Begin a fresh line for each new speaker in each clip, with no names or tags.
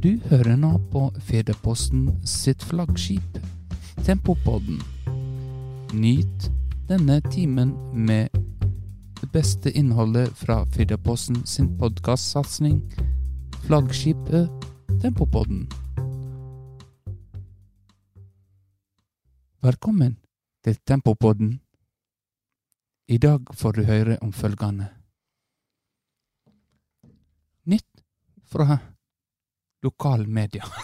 Du hører nå på Fedreposten sitt flaggskip, Tempopodden. Nyt denne timen med det beste innholdet fra Fedreposten sin podkastsatsing, flaggskipet Tempopodden. Velkommen til Tempopodden. I dag får du høre om følgende. Nytt fra lokalmedia.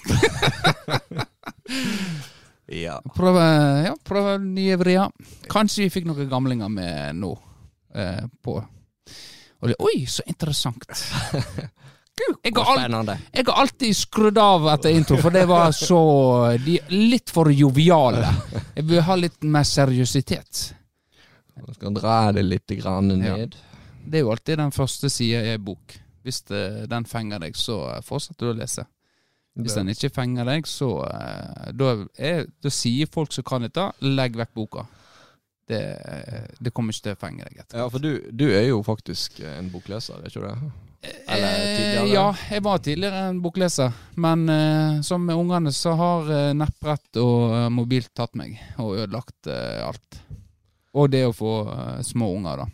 Ja.
Prøve, ja, prøve nye vrier. Kanskje vi fikk noen gamlinger med nå. Eh, på. Og det, oi, så interessant. Jeg, har al
Spennende.
jeg har alltid skrudd av etter intro, for det var så de, Litt for joviale. Jeg vil ha litt mer seriøsitet.
Man skal dra det litt grann
Ja. Det er jo alltid den første sida i ei bok. Hvis det, den fenger deg, så eh, fortsetter du å lese. Hvis den ikke fenger deg, så eh, da, er, da sier folk som kan dette, legg vekk boka. Det, det kommer ikke til å fenge deg. etter
Ja, for du, du er jo faktisk en bokleser, er ikke du det? Eller
Eh,
tidligere?
Ja, jeg var tidligere en bokleser. Men eh, som med ungene så har eh, nettbrett og eh, mobil tatt meg og ødelagt eh, alt. Og det å få eh, små unger, da.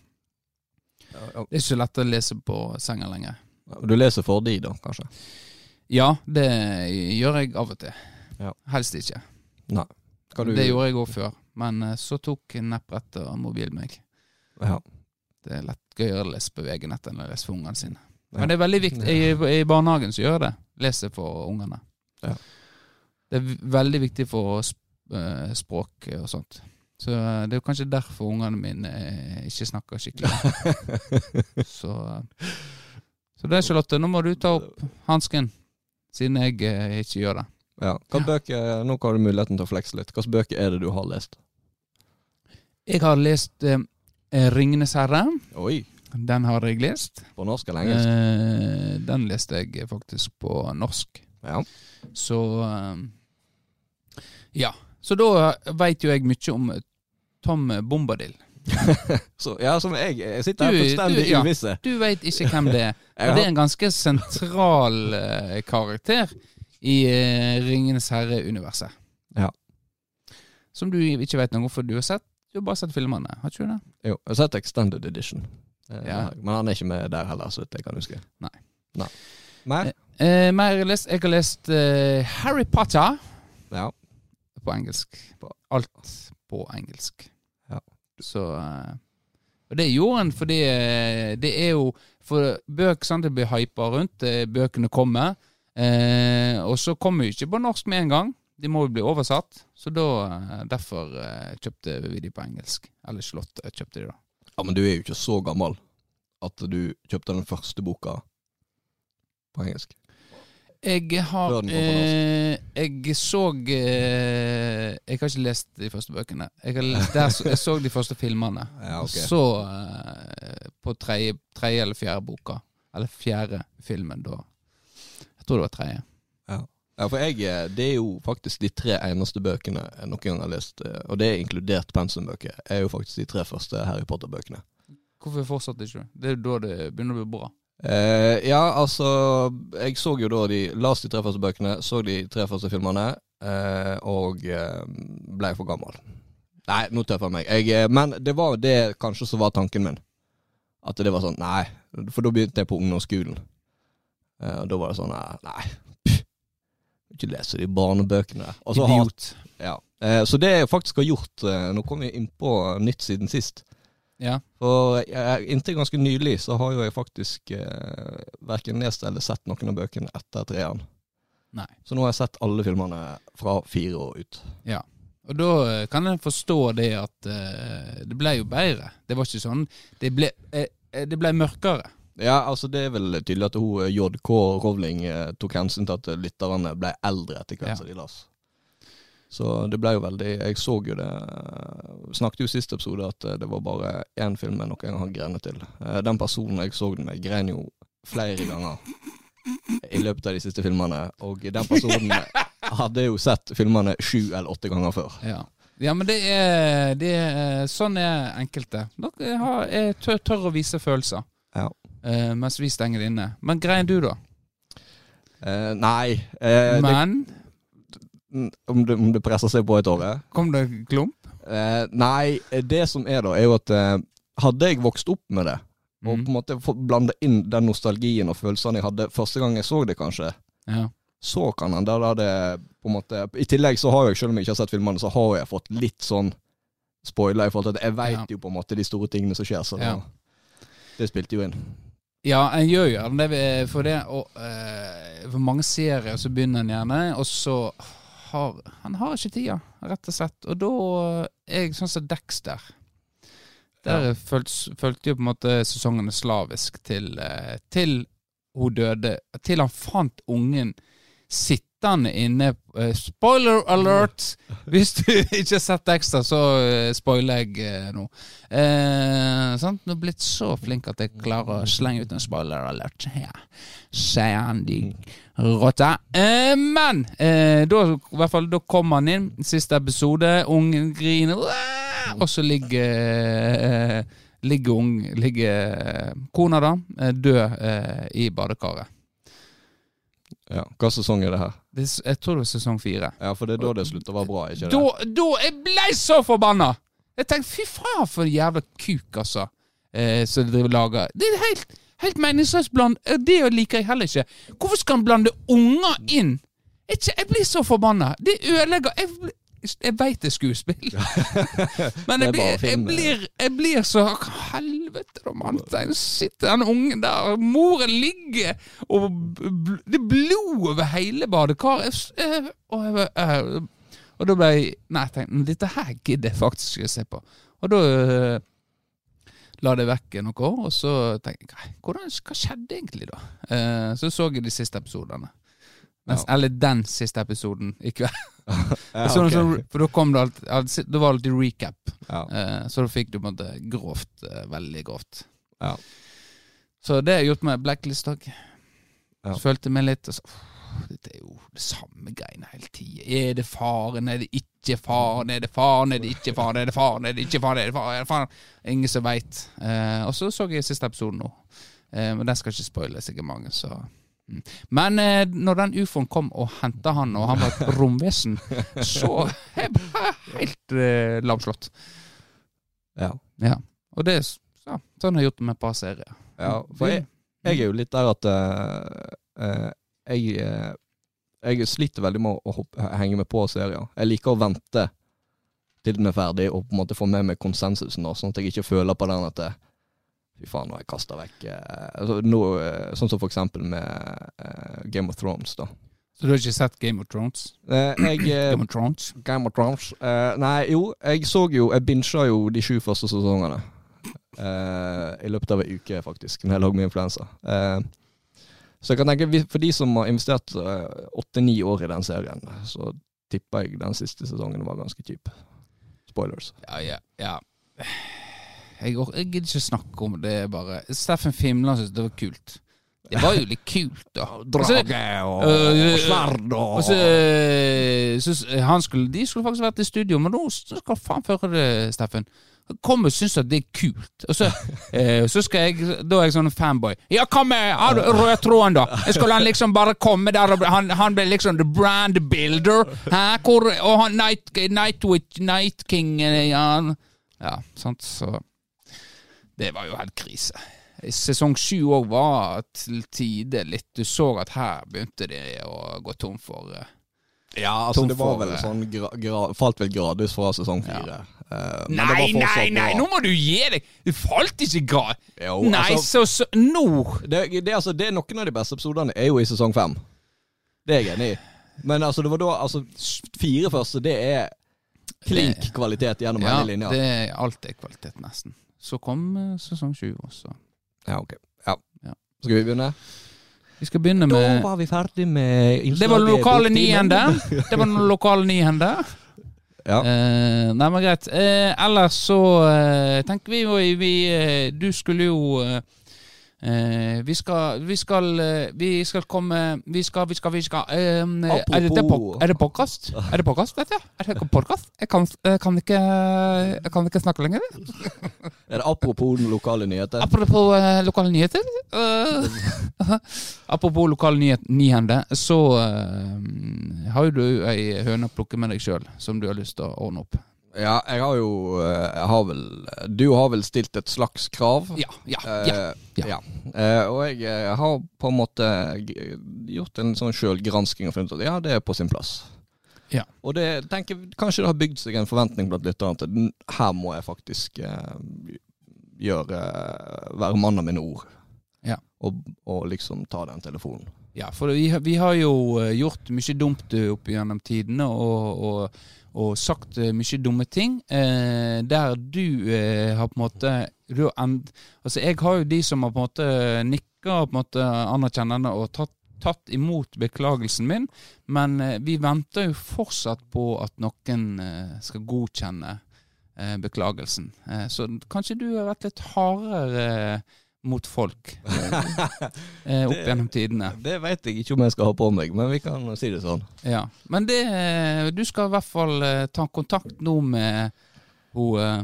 Det er ikke lett å lese på senga lenger.
Du leser for de, da, kanskje?
Ja, det gjør jeg av og til.
Ja.
Helst ikke.
Skal du
Det gjorde jeg òg før. Men eh, så tok nettbrettet og mobil meg.
Ja.
Det er lett gøyere å lese på VG-nett enn å lese for ungene sine.
Ja.
Men det er veldig viktig. I, I barnehagen så gjør jeg det. Leser for ungene.
Ja.
Det er veldig viktig for eh, språk og sånt. Så eh, det er jo kanskje derfor ungene mine eh, ikke snakker skikkelig. så, eh, så det er Charlotte, nå må du ta opp hansken, siden jeg ikke gjør det.
Ja. Hva
Ja.
bøker, Nå har du muligheten til å flekse litt. Hvilke bøker er det du har lest?
Jeg har lest eh, 'Ringenes herre'.
Oi!
Den har jeg lest.
På norsk eller engelsk?
Eh, den leste jeg faktisk på norsk.
Ja.
Så eh, Ja. Så da veit jo jeg mye om Tom Bombadil.
Så, ja, som jeg. Jeg sitter her fullstendig
du- ja.
uvisse.
Du veit ikke hvem det er. Og det er en ganske sentral uh, karakter i uh, Ringenes herre-universet.
Ja.
Som du ikke veit noe hvorfor du har sett Du har bare sett filmene, har ikke du det?
jo, jeg har sett Extended Edition. Eh,
Ja.
Men han er ikke med der heller, så vidt jeg kan huske.
Nei.
Nei. Mer?
Eh, mer jeg har lest, jeg har lest uh, Harry Potter
Ja.
på engelsk. Alt på engelsk. Så eh, Og det gjorde han fordi eh, det er jo For bøk sant, det blir hypa rundt, eh, bøkene kommer. Eh, og så kommer jo ikke på norsk med en gang. De må jo bli oversatt. Så da derfor kjøpte vi de på engelsk. Eller Slott kjøpte de, da.
ja, men du er jo ikke så gammel at du kjøpte den første boka på engelsk.
Jeg har eh, Jeg så eh, Jeg har ikke lest de første bøkene. Jeg, har, der, jeg så de første filmene.
Ja, okay.
Så eh, på tredje, tredje eller fjerde boka. Eller fjerde filmen, da. Jeg tror det var tredje.
Ja, for jeg, eh, det er jo faktisk de tre eneste bøkene jeg noen gang har lest, eh, og det er inkludert pensumbøker, er jo faktisk de tre første Harry Potter-bøkene.
Hvorfor fortsatte ikke du? Det er jo da det begynner å bli bra.
Eh, ja, altså Jeg så jo da de leste de tre første bøkene, så de tre første filmene, uh, og uh, ble for gammel. Nei, nå tøffer jeg meg. Jeg, eh, men det var det kanskje som var tanken min. At det var sånn Nei. For da begynte jeg på ungdomsskolen. Eh, og da var det sånn Nei. pff, ikke lese de barnebøkene. Og så har-
Idiot.
ja. Eh, så det jeg faktisk har gjort eh, Nå kom vi inn på nytt siden sist.
Ja.
For jeg, inntil ganske nylig så har jo jeg faktisk eh, verken lest eller sett noen av bøkene etter treeren.
Nei.
Så nå har jeg sett alle filmene fra fire år ut.
Ja, Og da eh, kan jeg forstå det at eh, det ble jo bedre. Det var ikke sånn Det ble, eh, eh, det ble mørkere.
Ja, altså det er vel tydelig at hun eh, JK Rowling tok hensyn til at lytterne ble eldre etter hvert
Ja.
som de las. Så det ble jo veldig Jeg så jo det Snakket jo i siste episode at eh, det var bare én film jeg noen gang har grenet til. Eh, Den personen jeg så den med, grein jo flere ganger i løpet av de siste filmene. Og den personen hadde jo sett filmene sju eller åtte ganger før.
Ja. Ja, men det er, det er Sånn er enkelte. Dere har, er tør, tør å vise følelser.
Ja.
Eh, mens vi stenger det inne. Men grein du, da?
Eh, nei. Eh, det,
Men
om, det, om det presser seg på et år? eh?
kom det klump?
Eh, nei, det som er da, er jo at eh, hadde jeg vokst opp med det, og
Mm.
på en måte fått blande inn den nostalgien og følelsene jeg hadde første gang jeg så det, kanskje,
Ja.
så kan han da det på en måte I tillegg så har jeg, selv om jeg ikke har sett filmene, så har jeg fått litt sånn spoiler i forhold til at jeg veit
Ja.
jo på en måte de store tingene som skjer, så
Ja.
det spilte jo inn.
Ja, en gjør jo gjerne det for det. Og eh, for mange serier så begynner en gjerne, og så har Han har ikke tida, rett og slett. Og da er jeg sånn som Dexter. Der følte, følte jo på en måte sesongene slavisk til, eh, til hun døde. Til han fant ungen sittende inne eh, Spoiler alert! Hvis du ikke har sett ekstra, så eh, spoiler jeg eh, nå. Eh, sant? Nå er blitt så flink at jeg klarer å slenge ut en spoiler alert. Sier han de. Eh, men eh, da, i hvert fall, da kom han inn, siste episode, ungen griner, og så ligger Ligger, ung, ligger kona da død i badekaret.
Ja. Hva sesong er det her?
Det, er jeg tror det var sesong fire.
Ja, for det er da det slutter å være bra, ikke det?
Da, da Jeg ble så forbanna! Jeg tenkte fy faen for en jævla kuk, altså. Eh, som de lager. Det er helt, helt meningsløst bland. eh, Det liker jeg heller ikke. Hvorfor skal han blande unger inn? Jeg, jeg blir så forbanna. Det ødelegger Jeg, jeg veit det er skuespill, men
Det
jeg blir, jeg, blir, jeg blir så Helvete, da, mann. Sitter den ungen der, moren ligger, og det er blod over hele badekaret. Og, og da ble jeg Nei, jeg tenkte dette her gidder jeg faktisk ikke se på. Og da eh, la det vekk noen år, og så tenkte jeg hvordan, hva skjedde egentlig da? Eh, så så jeg de siste episodene. Mens, Eller den siste episoden i kveld.
Ja,
okay.
ok.
sånn, for da kom det alltid, Det var alltid recap.
ja.
Uh, så da fikk du på en måte grovt, uh, veldig grovt.
Ja.
Så det har gjort med Blacklist òg.
Ja.
Følte meg litt så, Dette er jo det samme greiene hele tida. Er det faren, er det ikke faren, er det faren, er det ikke faren, er det faren, er det ikke faren, er det faren, er det faren? Ingen som veit. Uh, og så så jeg siste episoden nå. Eh, men den skal ikke spoile sikkert mange, så. Men eh, når den ufoen kom og henta han, og han var et romvesen, så jeg ble helt eh, lamslått.
Ja.
Ja. Og det ja, sånn har jeg gjort det med et par serier.
ja. For jeg, jeg er jo litt der at eh, eh, jeg, eh, jeg sliter veldig med å hoppe, henge med på serier. Jeg liker å vente til den er ferdig, og på en måte få med meg konsensusen, da, sånn at jeg ikke føler på den at eh, Fy faen, nå har jeg kasta vekk eh, altså, noe, eh, Sånn som for eksempel med eh, Game of Thrones, da.
Så du har ikke sett Game of Thrones?
Eh, jeg
Game of Thrones?
Game of Thrones eh, Nei, jo, jeg så jo Jeg binsja jo de sju første sesongene. eh, I løpet av ei uke, faktisk, når jeg lå med influensa. Eh, så jeg kan tenke, for de som har investert åtte-ni år i den serien, så tipper jeg den siste sesongen var ganske kjip. Spoilers.
Ja, ja, ja. Jeg, jeg gidder ikke snakke om det, bare Steffen Fimland syntes det var kult. Det var jo litt kult, da. Drage
og,
og
sverd og
Og så, eh, så han skulle, De skulle faktisk vært i studio, men nå skal faen føre det, Steffen. Han kommer og syns at det er kult. Og så, eh, så skal jeg Da er jeg sånn fanboy. Ja, hva med har du rød tråden, da? Skulle han liksom bare komme der og Han, han ble liksom the brand builder. Hæ? Hvor Og han Night, Nightwitch, Night King eh, ja, ja, sant, så Det var jo helt krise. Sesong sju òg var til tider litt Du så at her begynte de å gå tom for eh,
Ja, altså det var vel
eh,
sånn gra, gra, Falt vel gradvis fra sesong fire. Eh, men det var
Nei, nei, nei, nå må du gi deg! Du falt ikke grad.
Jo,
Nei,
altså,
så, så Nå!
det, det, altså, det er Noen av de beste episodene er jo i sesong fem. Det er jeg enig i. Men altså, det var da altså, Fire første, det er klink kvalitet gjennom
Ja,
hele linja.
det er alt er kvalitet, nesten. Så kom eh, sesong sju også.
Ja, ok. Ja.
Ja.
Skal vi begynne?
Vi skal begynne med Da
var vi ferdig med
Det var den lokale
nyhender.
nyhende. Det var den lokale nyhende.
Ja.
Eh, nei, men greit. Eh, ellers så eh, tenker vi jo vi, eh, Du skulle jo eh, Eh, vi skal Vi skal eh, Vi skal komme Vi skal Vi skal, vi skal eh, er, det, det er det podkast? Er det podkast, dette? Er det podkast? Jeg kan, jeg kan ikke Jeg kan ikke snakke lenger.
Er det apropos lokale nyheter?
Apropos eh, lokale nyheter. eh, apropos lokale nyhet, nyhender, så har jo du ei høne å plukke med deg sjøl, som du har lyst til å ordne opp.
Ja, jeg har jo eh, jeg har vel, Du har vel stilt et slags krav?
Ja, ja,
Eh,
ja. ja.
ja. Eh, og jeg har på en måte gjort en sånn sjølgransking og funnet ut at ja, det er på sin plass.
Ja.
Og det tenker kanskje det har bygd seg en forventning blant lytterne til her må jeg faktisk gjøre være mann av mine ord.
Ja.
Og, og liksom ta den telefonen.
Ja, for vi, vi har jo gjort mye dumt opp gjennom tidene, og, og, og sagt eh, mye dumme ting. Eh, der du eh, har på en måte end, Altså, jeg har jo de som har på en måte nikka på en måte anerkjennende og tatt, tatt imot beklagelsen min, men vi venter jo fortsatt på at noen skal godkjenne beklagelsen. Så kanskje du har vært litt hardere mot folk eh, eh, opp
Det-
gjennom tidene.
Det vet jeg ikke om jeg skal ha på meg, men vi kan si det sånn.
Ja, men det Du skal i hvert fall eh, ta kontakt nå med hun eh,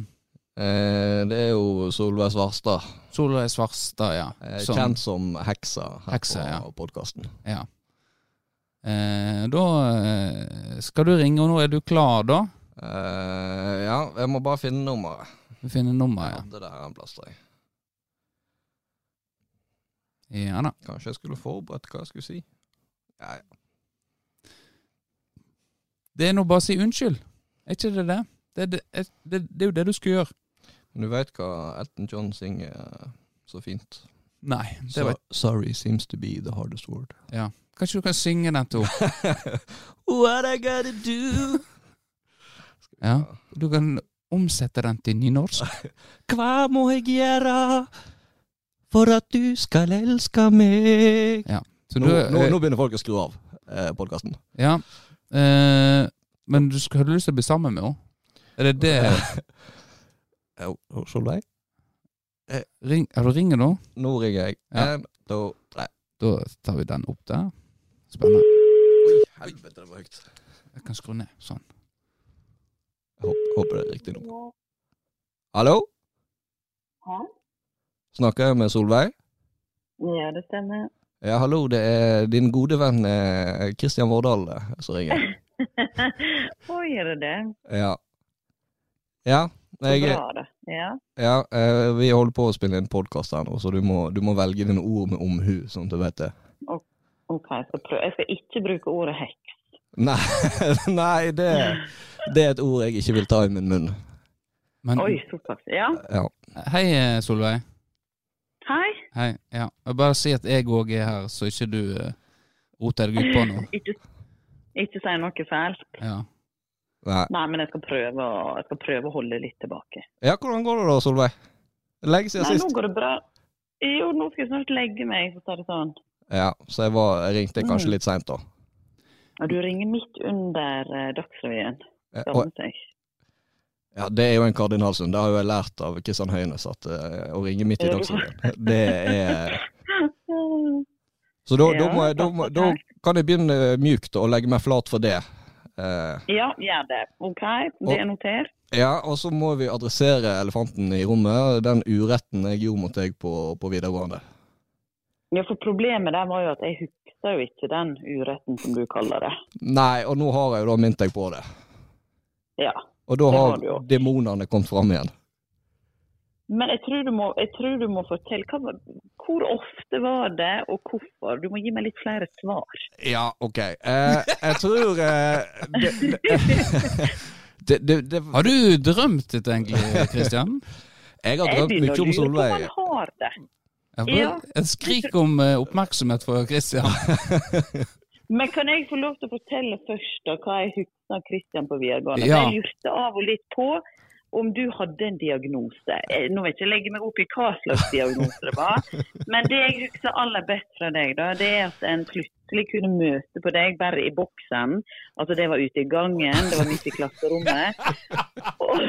Eh, det er jo Solveig Svarstad,
Solveig Svarstad, ja.
eh,
Som-
kjent som Heksa her
Heksa, ja.
på podkasten.
ja. Eh, da eh, skal du ringe, og nå er du klar, da?
Eh, ja, jeg må bare finne nummeret.
Du finner
Jeg
nummeret,
hadde det her en plass, tror jeg.
Ja. Ja da.
Kanskje jeg skulle forberedt hva jeg skulle si. Ja, ja.
Det er nå bare å si unnskyld. Er ikke det det? Det, det, det, det er jo det du skal gjøre.
Men du vet hva Elton John synger eh, så fint?
Nei, det
So, sorry seems to be the hardest word.
ja. Kanskje du kan synge den to?
What I gotta do
Ja. Du kan omsette den til nynorsk.
Hva må jeg gjøre for at du skal elske meg?
Så
Nå,
du,
nå,
eh,
nå begynner folk å skru av eh, podkasten.
Ja. Eh, men du skulle, har lyst til å bli sammen med henne? Er det det
Solveig?
Ring, er du ringer nå?
Nå ringer jeg.
Ja.
En, to, tre.
Da tar vi den opp der. Spennende.
Oi, helvete, det var høyt.
Jeg kan skru ned. Sånn.
Jeg håper, håper det er riktig nummer. Hallo?
Hæ?
Snakker jeg med Solveig?
Ja, det stemmer.
Ja, hallo, det er din gode venn eh, Kristian Vårdal eh, som ringer.
Oi, er det det?
Ja. Ja, jeg,
bra, da. Ja.
ja eh, vi holder på å spille inn podkast her nå, så du må, du må velge dine ord med omhu, sånn at du vet det.
OK, jeg skal, prøve. jeg skal ikke bruke ordet heks.
Nei, nei det, det er et ord jeg ikke vil ta i min munn.
Men
Oi, såpass. Ja.
Ja.
hei, eh, Solveig.
Hei.
Hei. Ja. Jeg bare si at jeg òg er her, så ikke du uh, roter deg ut på noe.
Ikke, ikke si noe fælt.
Ja.
Nei.
Nei, men jeg skal prøve, å- jeg skal prøve å holde litt tilbake.
ja, hvordan går det da, Solveig? Lenge siden
Nei, nå går det bra. Jo, nå skal jeg snart legge meg, for å si det sånn.
Ja, så jeg, var, jeg ringte
Mm.
kanskje litt seint da.
Ja, du ringer midt under uh, Dagsrevyen.
Ja,
Skal
og-
si.
Ja, Det er jo en kardinalsund. Det har jo jeg lært av Kristian Høines, at uh, å ringe midt i
Ja.
Dagsrevyen, det er Så da, da, må jeg, da, må, da kan jeg begynne mjukt og legge meg flat for det. Uh,
Ja, gjør det. OK, det er notert.
ja, og så må vi adressere elefanten i rommet, den uretten jeg gjorde mot deg på, på videregående.
Ja, for problemet der var jo at jeg husker jo ikke den uretten som du kaller det.
Nei, og nå har jeg jo da minnet deg på det.
Ja.
Og da har
har
demonene kommet fram igjen.
Men jeg tror du må, jeg tror du må fortelle hva, hvor ofte var det, og hvorfor? Du må gi meg litt flere svar.
Ja, OK. Eh, jeg tror eh, det, det, det, det,
Har du drømt dette egentlig, Kristian?
Jeg har
Jeg
drømt
begynner
mye
å
om
lure på om
Solveig.
han har det.
Jeg,
Ja.
jeg skrik om eh, oppmerksomhet fra Kristian.
Men kan jeg få lov til å fortelle først da, hva jeg husker av Kristian på videregående?
Ja.
Jeg lurte av og litt på om du hadde en diagnose. Eh, Nå vil jeg ikke legge meg opp i hva slags diagnose det var, men det jeg husker aller best fra deg, da, det er at en plutselig kunne møte på deg bare i boksen. Altså det var ute i gangen, det var midt i klasserommet. Og,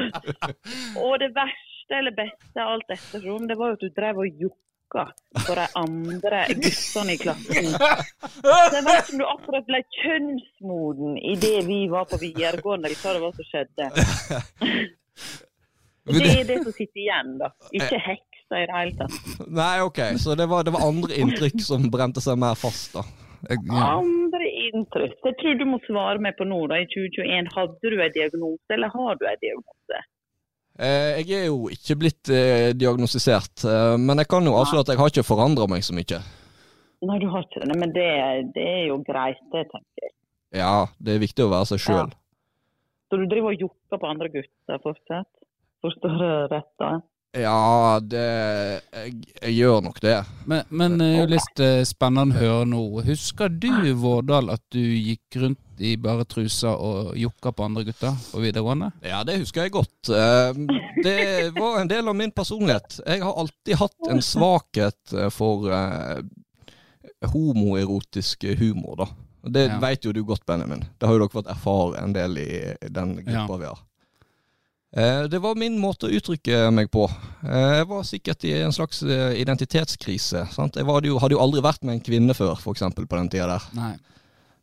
og det verste eller beste alt ettersom, det var jo at du drev og jokka på de andre guttene i klassen. Det jeg vet ikke om du akkurat ble kjønnsmoden idet vi var på videregående, eller hva det var som skjedde. Det er det som sitter igjen, da. Ikke heksa i det hele tatt.
Nei, ok, så det var, det var andre inntrykk som brente seg mer fast, da.
Jeg- ja.
Andre inntrykk. Jeg tror du må svare meg på nå, da, i 2021. Hadde du en diagnose, eller har du en diagnose?
Eh, jeg er jo ikke blitt eh, diagnostisert, eh, men jeg kan jo avsløre at jeg har ikke forandra meg så mye.
Nei, du har ikke det. Men det, det er jo greit, det, tenker jeg.
Ja, det er viktig å være seg sjøl.
Så du driver og jokker på andre gutter fortsatt? Forstår du rett da?
Ja, det jeg, jeg gjør nok det.
Men, men det er jo litt eh, spennende å høre nå. Husker du, Vårdal, at du gikk rundt i bare truser og jokka på andre gutter på videregående?
Ja, det husker jeg godt. Eh, Det var en del av min personlighet. Jeg har alltid hatt en svakhet eh, for eh, homoerotisk humor, da. Det
Ja.
vet jo du godt, Benjamin. Det har jo dere fått erfare en del i den gruppa
Ja.
vi har. Eh, Det var min måte å uttrykke meg på. Eh, Jeg var sikkert i en slags eh, identitetskrise. Sant? Jeg var jo, hadde jo aldri vært med en kvinne før, eksempel, på den tida der.
Nei.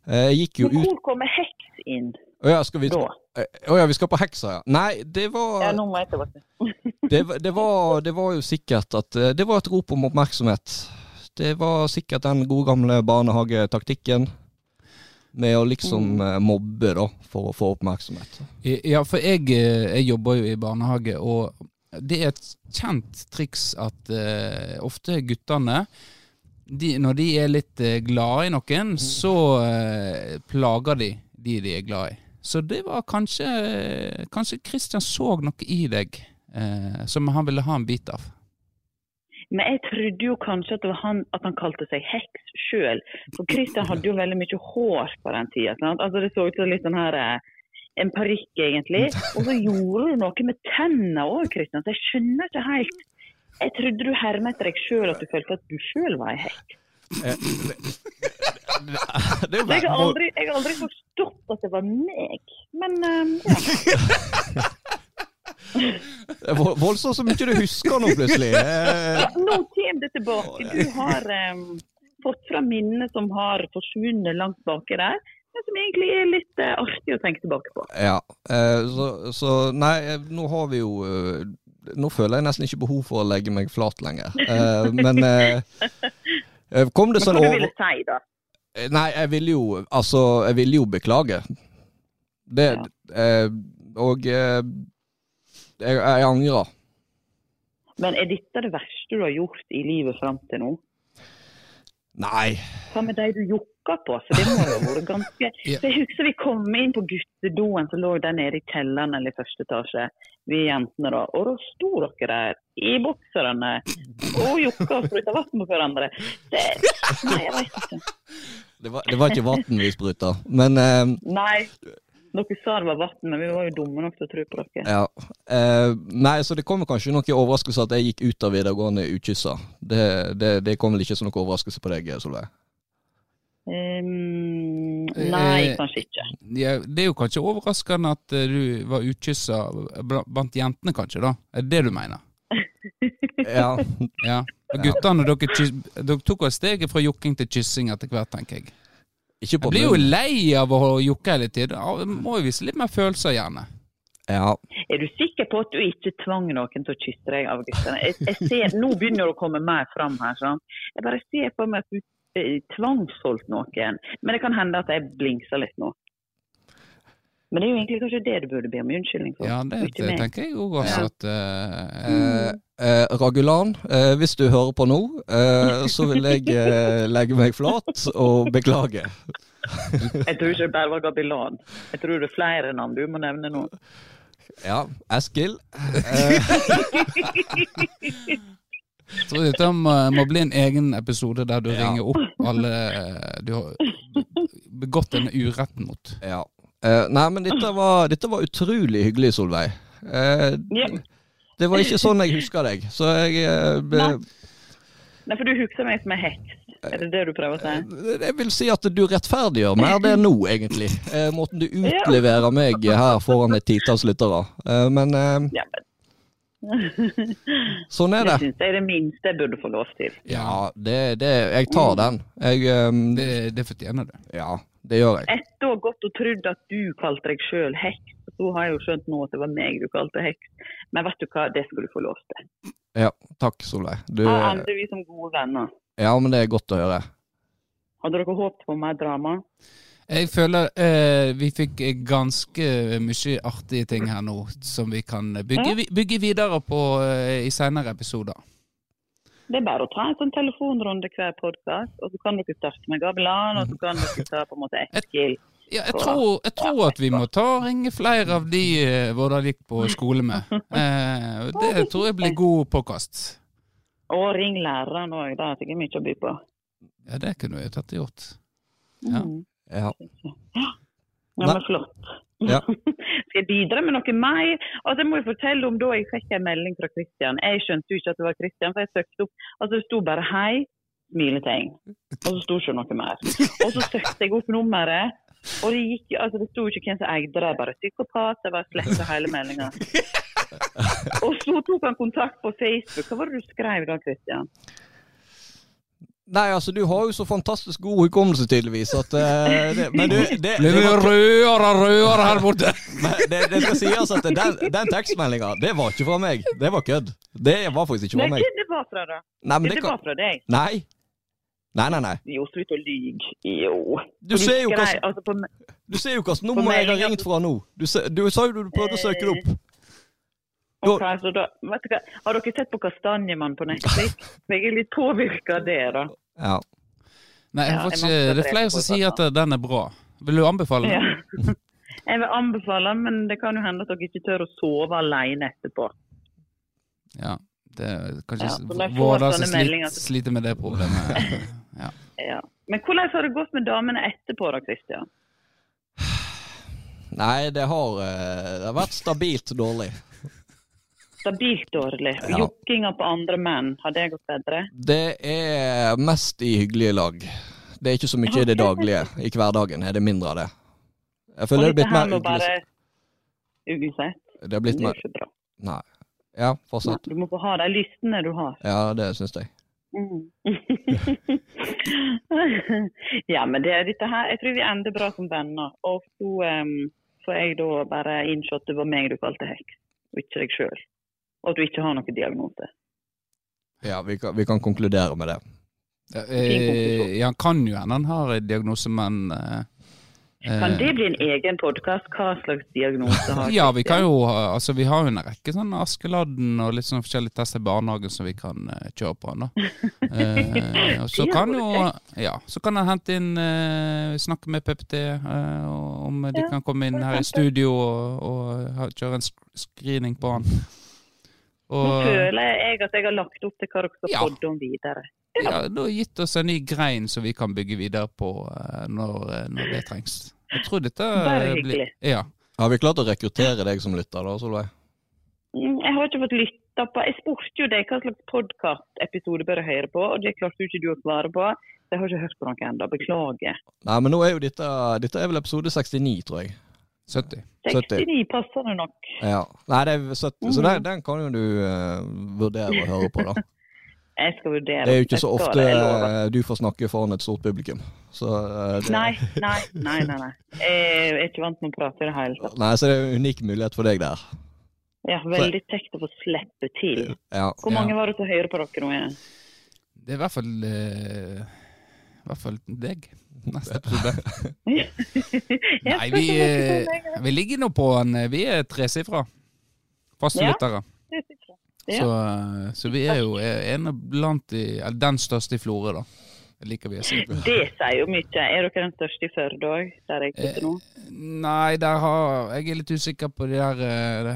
Eh, Jeg gikk jo
Men
ut
hvor kommer heks inn
Å ja, skal vi Å ja, vi skal på heksa, ja. Nei, det var
Ja, nå må jeg tilbake.
det, var- det, var, det var jo sikkert at Det var et rop om oppmerksomhet. Det var sikkert den gode gamle barnehagetaktikken med å liksom eh, mobbe, da, for å få oppmerksomhet.
Ja, for jeg, eh, jeg jobber jo i barnehage, og det er et kjent triks at uh, ofte guttene de, Når de er litt uh, glade i noen, så uh, plager de de de er glad i. Så det var kanskje Kanskje Kristian så noe i deg som han ville ha en bit av.
Men jeg trodde jo kanskje at, han, at han kalte seg heks sjøl. For Christian hadde jo veldig mye hår på den tida. Altså, det så ut som litt sånn her eh, En parykk, egentlig. Og så gjorde du noe med tennene òg, Christian. Så jeg skjønner ikke helt. Jeg trodde du hermet etter deg sjøl, at du følte at du sjøl var ei heks.
Eh,
jeg har aldri, jeg har aldri forstått at det var meg. Men um, ja.
det er voldsomt så mye du husker nå, plutselig. Eh,
nå kommer det tilbake. Du har um, fått fram minnene som har forsvunnet langt baki der, men som egentlig er litt eh, artig å tenke tilbake på.
Ja, eh, så, så nei, nå har vi jo Nå føler jeg nesten ikke behov for å legge meg flat lenger. Men kom det sånn
hva du ville si, da?
Nei, jeg ville jo Altså, jeg ville jo beklage. Det eh, Og jeg, jeg angrer.
Men er dette det verste du har gjort i livet fram til nå?
Nei.
Hva med de du jokka på? For det må jo ha vært ganske
Ja.
Jeg husker vi kom inn på guttedoen som lå der nede i kjelleren eller i første etasje, vi jentene da. Og da sto dere der i bokserne og jokka og spruta vann på hverandre. Det, nei, jeg vet ikke.
Det var, det var ikke vann vi spruta. Men eh,
Nei. Dere sa det var vann, men vi var jo dumme nok til å tro på dere.
ja. Eh, nei, så det kommer kanskje noen overraskelse at jeg gikk ut av videregående ukyssa. Det, det, det kom vel ikke som noen overraskelse på deg, Solveig?
Um, nei,
Eh,
kanskje ikke.
Ja, det er jo kanskje overraskende at eh, du var utkyssa blant jentene, kanskje, da? Er det det du mener?
Ja.
Ja. Og guttene, dere, dere tok jo steget fra jokking til kyssing etter hvert, tenker jeg.
Ikke på
Jeg blir jo lei av å jokke hele tiden. Må jo vise litt mer følelser, gjerne.
Ja.
Er du sikker på at du ikke tvang noen til å kysse deg av guttene? Jeg, jeg ser, nå begynner det å komme mer fram her. Sånn. Jeg bare ser på meg at du eh, tvangsholdt noen. Men det kan hende at jeg blingser litt nå. Men det er jo egentlig kanskje det du burde be om unnskyldning for.
Ja, det,
det
tenker jeg òg også
Ja.
at uh,
Eh, eh, Ragulan, eh, hvis du hører på nå, eh, så vil jeg eh, legge meg flat og beklage.
Jeg tror ikke det bare var Gabilan. Jeg tror det er flere navn du må nevne nå.
Ja, Eskil. Eh,
Jeg tror dette må, må bli en egen episode der du
Ja.
ringer opp alle du har begått en urett mot.
ja. Eh, nei, men dette var, dette var utrolig hyggelig, Solveig. Eh,
Ja.
det var ikke sånn jeg husker deg, så jeg eh, be,
Nei. Nei, for du husker meg som en heks. Er det det du prøver å si?
Jeg vil si at du rettferdiggjør mer det nå, egentlig. Eh, måten du utleverer meg her foran et titalls lyttere. Eh, men eh,
Ja, men
Sånn er
Det
det.
syns jeg er det minste jeg burde få lov til.
Ja, det, det Jeg tar den. Jeg um,
Det, det fortjener du.
Ja, det gjør jeg.
Etter å ha gått og trodd at du kalte deg sjøl heks, så har jeg jo skjønt nå at det var meg du kalte heks. Men vet du hva, det skal du få lov til.
Ja, takk, Solveig. Du
Her ender vi som gode venner.
Ja, men det er godt å høre.
Hadde dere håpet på mer drama?
Jeg føler eh, vi fikk ganske mye artige ting her nå som vi kan bygge, bygge videre på eh, i senere episoder.
Det er bare å ta en sånn telefonrunde hver podkast, og så kan dere starte med Gabelan, og så kan dere ta på en måte Eskil.
Ja, jeg tror, jeg tror at vi må ta og ringe flere av de eh, Vårdal gikk på skole med. Eh, det tror jeg blir god påkast.
Og ring læreren òg, det er jeg mye å by på.
Ja, det kunne jeg tatt og gjort. Ja.
Mm.
Ja.
Ja, men flott.
Ja.
Skal jeg bidra med noe mer? Altså, jeg må jo fortelle om da jeg fikk en melding fra Kristian. Jeg skjønte jo ikke at det var Kristian, for jeg søkte opp Altså, det sto bare 'hei', smiletegn. Og så sto ikke noe mer. Og så søkte jeg opp nummeret, og det gikk jo Altså, det sto ikke hvem som eide det, bare psykopat. Jeg bare sletta hele meldinga. Og så tok han kontakt på Facebook. Hva var det du skrev da, Kristian?
Nei, altså, du har jo så fantastisk god hukommelse, tydeligvis, at uh, det, Men du, det,
Blir
det,
rødere og rødere her borte?
men det, det skal sies at den, den tekstmeldinga, det var ikke fra meg. Det var kødd. Det var faktisk ikke fra meg.
Nei, det var fra, da?
Nei, men
Det
det
var fra deg.
Nei. Nei, nei, nei.
Jo, slutt å lyge. Jo.
Du ser jo hva
skrev, altså,
Du ser jo hvilket nummer jeg har ringt fra nå. Du, se- du sa jo du prøvde å søke det opp.
Ok, så da, vet du hva, Har dere sett på Kastanjemann på Netflix? Jeg er litt påvirka av det, da.
Ja.
Nei, jeg
jeg
ikke, det er flere som sier at den er bra. Vil du anbefale
Ja. Jeg vil anbefale den, men det kan jo hende at dere ikke tør å sove alene etterpå.
Ja. Det er kanskje
Ja,
Vårdal som slit, sliter med det problemet. Ja.
Ja. Men hvordan har det gått med damene etterpå, da, Christian?
Nei, det har, eh, det har vært stabilt dårlig.
Stabilt dårlig.
Ja.
Jokkinga på andre menn, har det gått bedre?
Det er mest i hyggelige lag. Det er ikke så mye i det daglige. I hverdagen er det mindre av det. Jeg føler det er blitt mer uglesett.
bare?
Det er blitt
er
mer. Nei. Ja, fortsatt
Du må få ha de lystene du har.
Ja, det syns jeg.
Mm. ja, men det, dette her, jeg tror vi ender bra som venner. Og så um, får jeg da bare innse at det var meg du kalte heks, og ikke deg sjøl. Og at du ikke har noen diagnose.
Ja, vi kan, vi kan konkludere med det.
Ja, eh, han kan jo hende han har en diagnose, men eh,
Kan det bli en egen podkast? Hva slags diagnose har
Ja, vi kan jo Altså, vi har jo en rekke sånn Askeladden og litt sånn forskjellige tester i barnehagen som vi kan uh, kjøre på han, da. Eh, og så kan jo Ja, så kan han hente inn uh, Snakke med PPT uh, om de
Ja,
kan komme inn her i studio og, og kjøre en screening på han.
Nå føler jeg at jeg har lagt opp til hva dere skal
Ja.
podde om videre.
ja, du har gitt oss en ny grein som vi kan bygge videre på eh, når, eh, når det trengs. Jeg tror dette
Bare
hyggelig.
hyggelig.
Ja.
Har vi klart å rekruttere deg som lytter, da, Solveig?
Mm, Jeg har ikke fått lytta på Jeg spurte jo deg hva slags podkastepisode bør jeg høre på, og det klarte jo ikke du å svare på. Jeg har ikke hørt på noe ennå. Beklager.
Nei, men nå er jo dette Dette er vel episode 69, tror jeg.
70.
70.
69 passer det nok.
Ja. Nei, det er 70, så den, den kan jo du uh, vurdere å høre på, da.
Jeg skal vurdere.
Det er jo ikke så ofte
det,
eh, du får snakke foran et stort publikum. Så uh, det,
Nei, nei, nei. nei, nei. Jeg er ikke vant med å prate i det hele tatt.
Nei, så det er en unik mulighet for deg der.
Ja, veldig kjekt å få slippe til.
Ja.
Hvor mange var det som hører på dere nå igjen?
Det er i hvert fall uh, I hvert fall deg. Neste episode. Nei, vi, eh, vi ligger nå på en Vi er tresifra. Faste
Ja.
Så, eh, så vi er jo en blant de den største i Florø, da. Liker vi å si.
Det sier jo mye. Er dere den største i Førde òg, der jeg sitter nå?
Nei, der har Jeg er litt usikker på de der eh, det,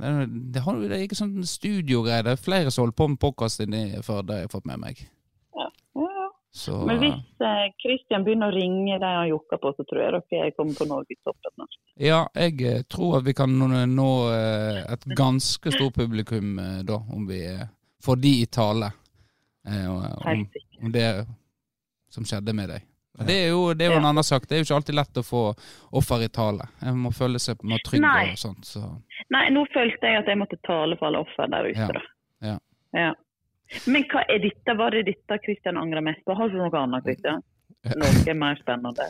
det, det, har, det er ikke sånn studiogreier. Det er flere som holder på med podkast inni Førde, har jeg fått med meg. Så
Men hvis eh, Christian begynner å ringe de han jokker på, så tror jeg dere jeg kommer på norgestoppen snart.
Ja, jeg eh, tror at vi kan nå, nå eh, et ganske stort publikum eh, da, om vi eh, får de i tale. eh, Om, om det som skjedde med deg. Det er jo, det er jo en annen sak. Det er jo ikke alltid lett å få offer i tale. En må føle seg må trygg
Nei.
og sånt. Så.
Nei, nå følte jeg at jeg måtte tale for alle offer der ute,
Ja.
da.
Ja.
Ja. Men hva er dette? Var det dette Kristian angrer mest på? Har du noe annet, Kristian? Noe mer spennende?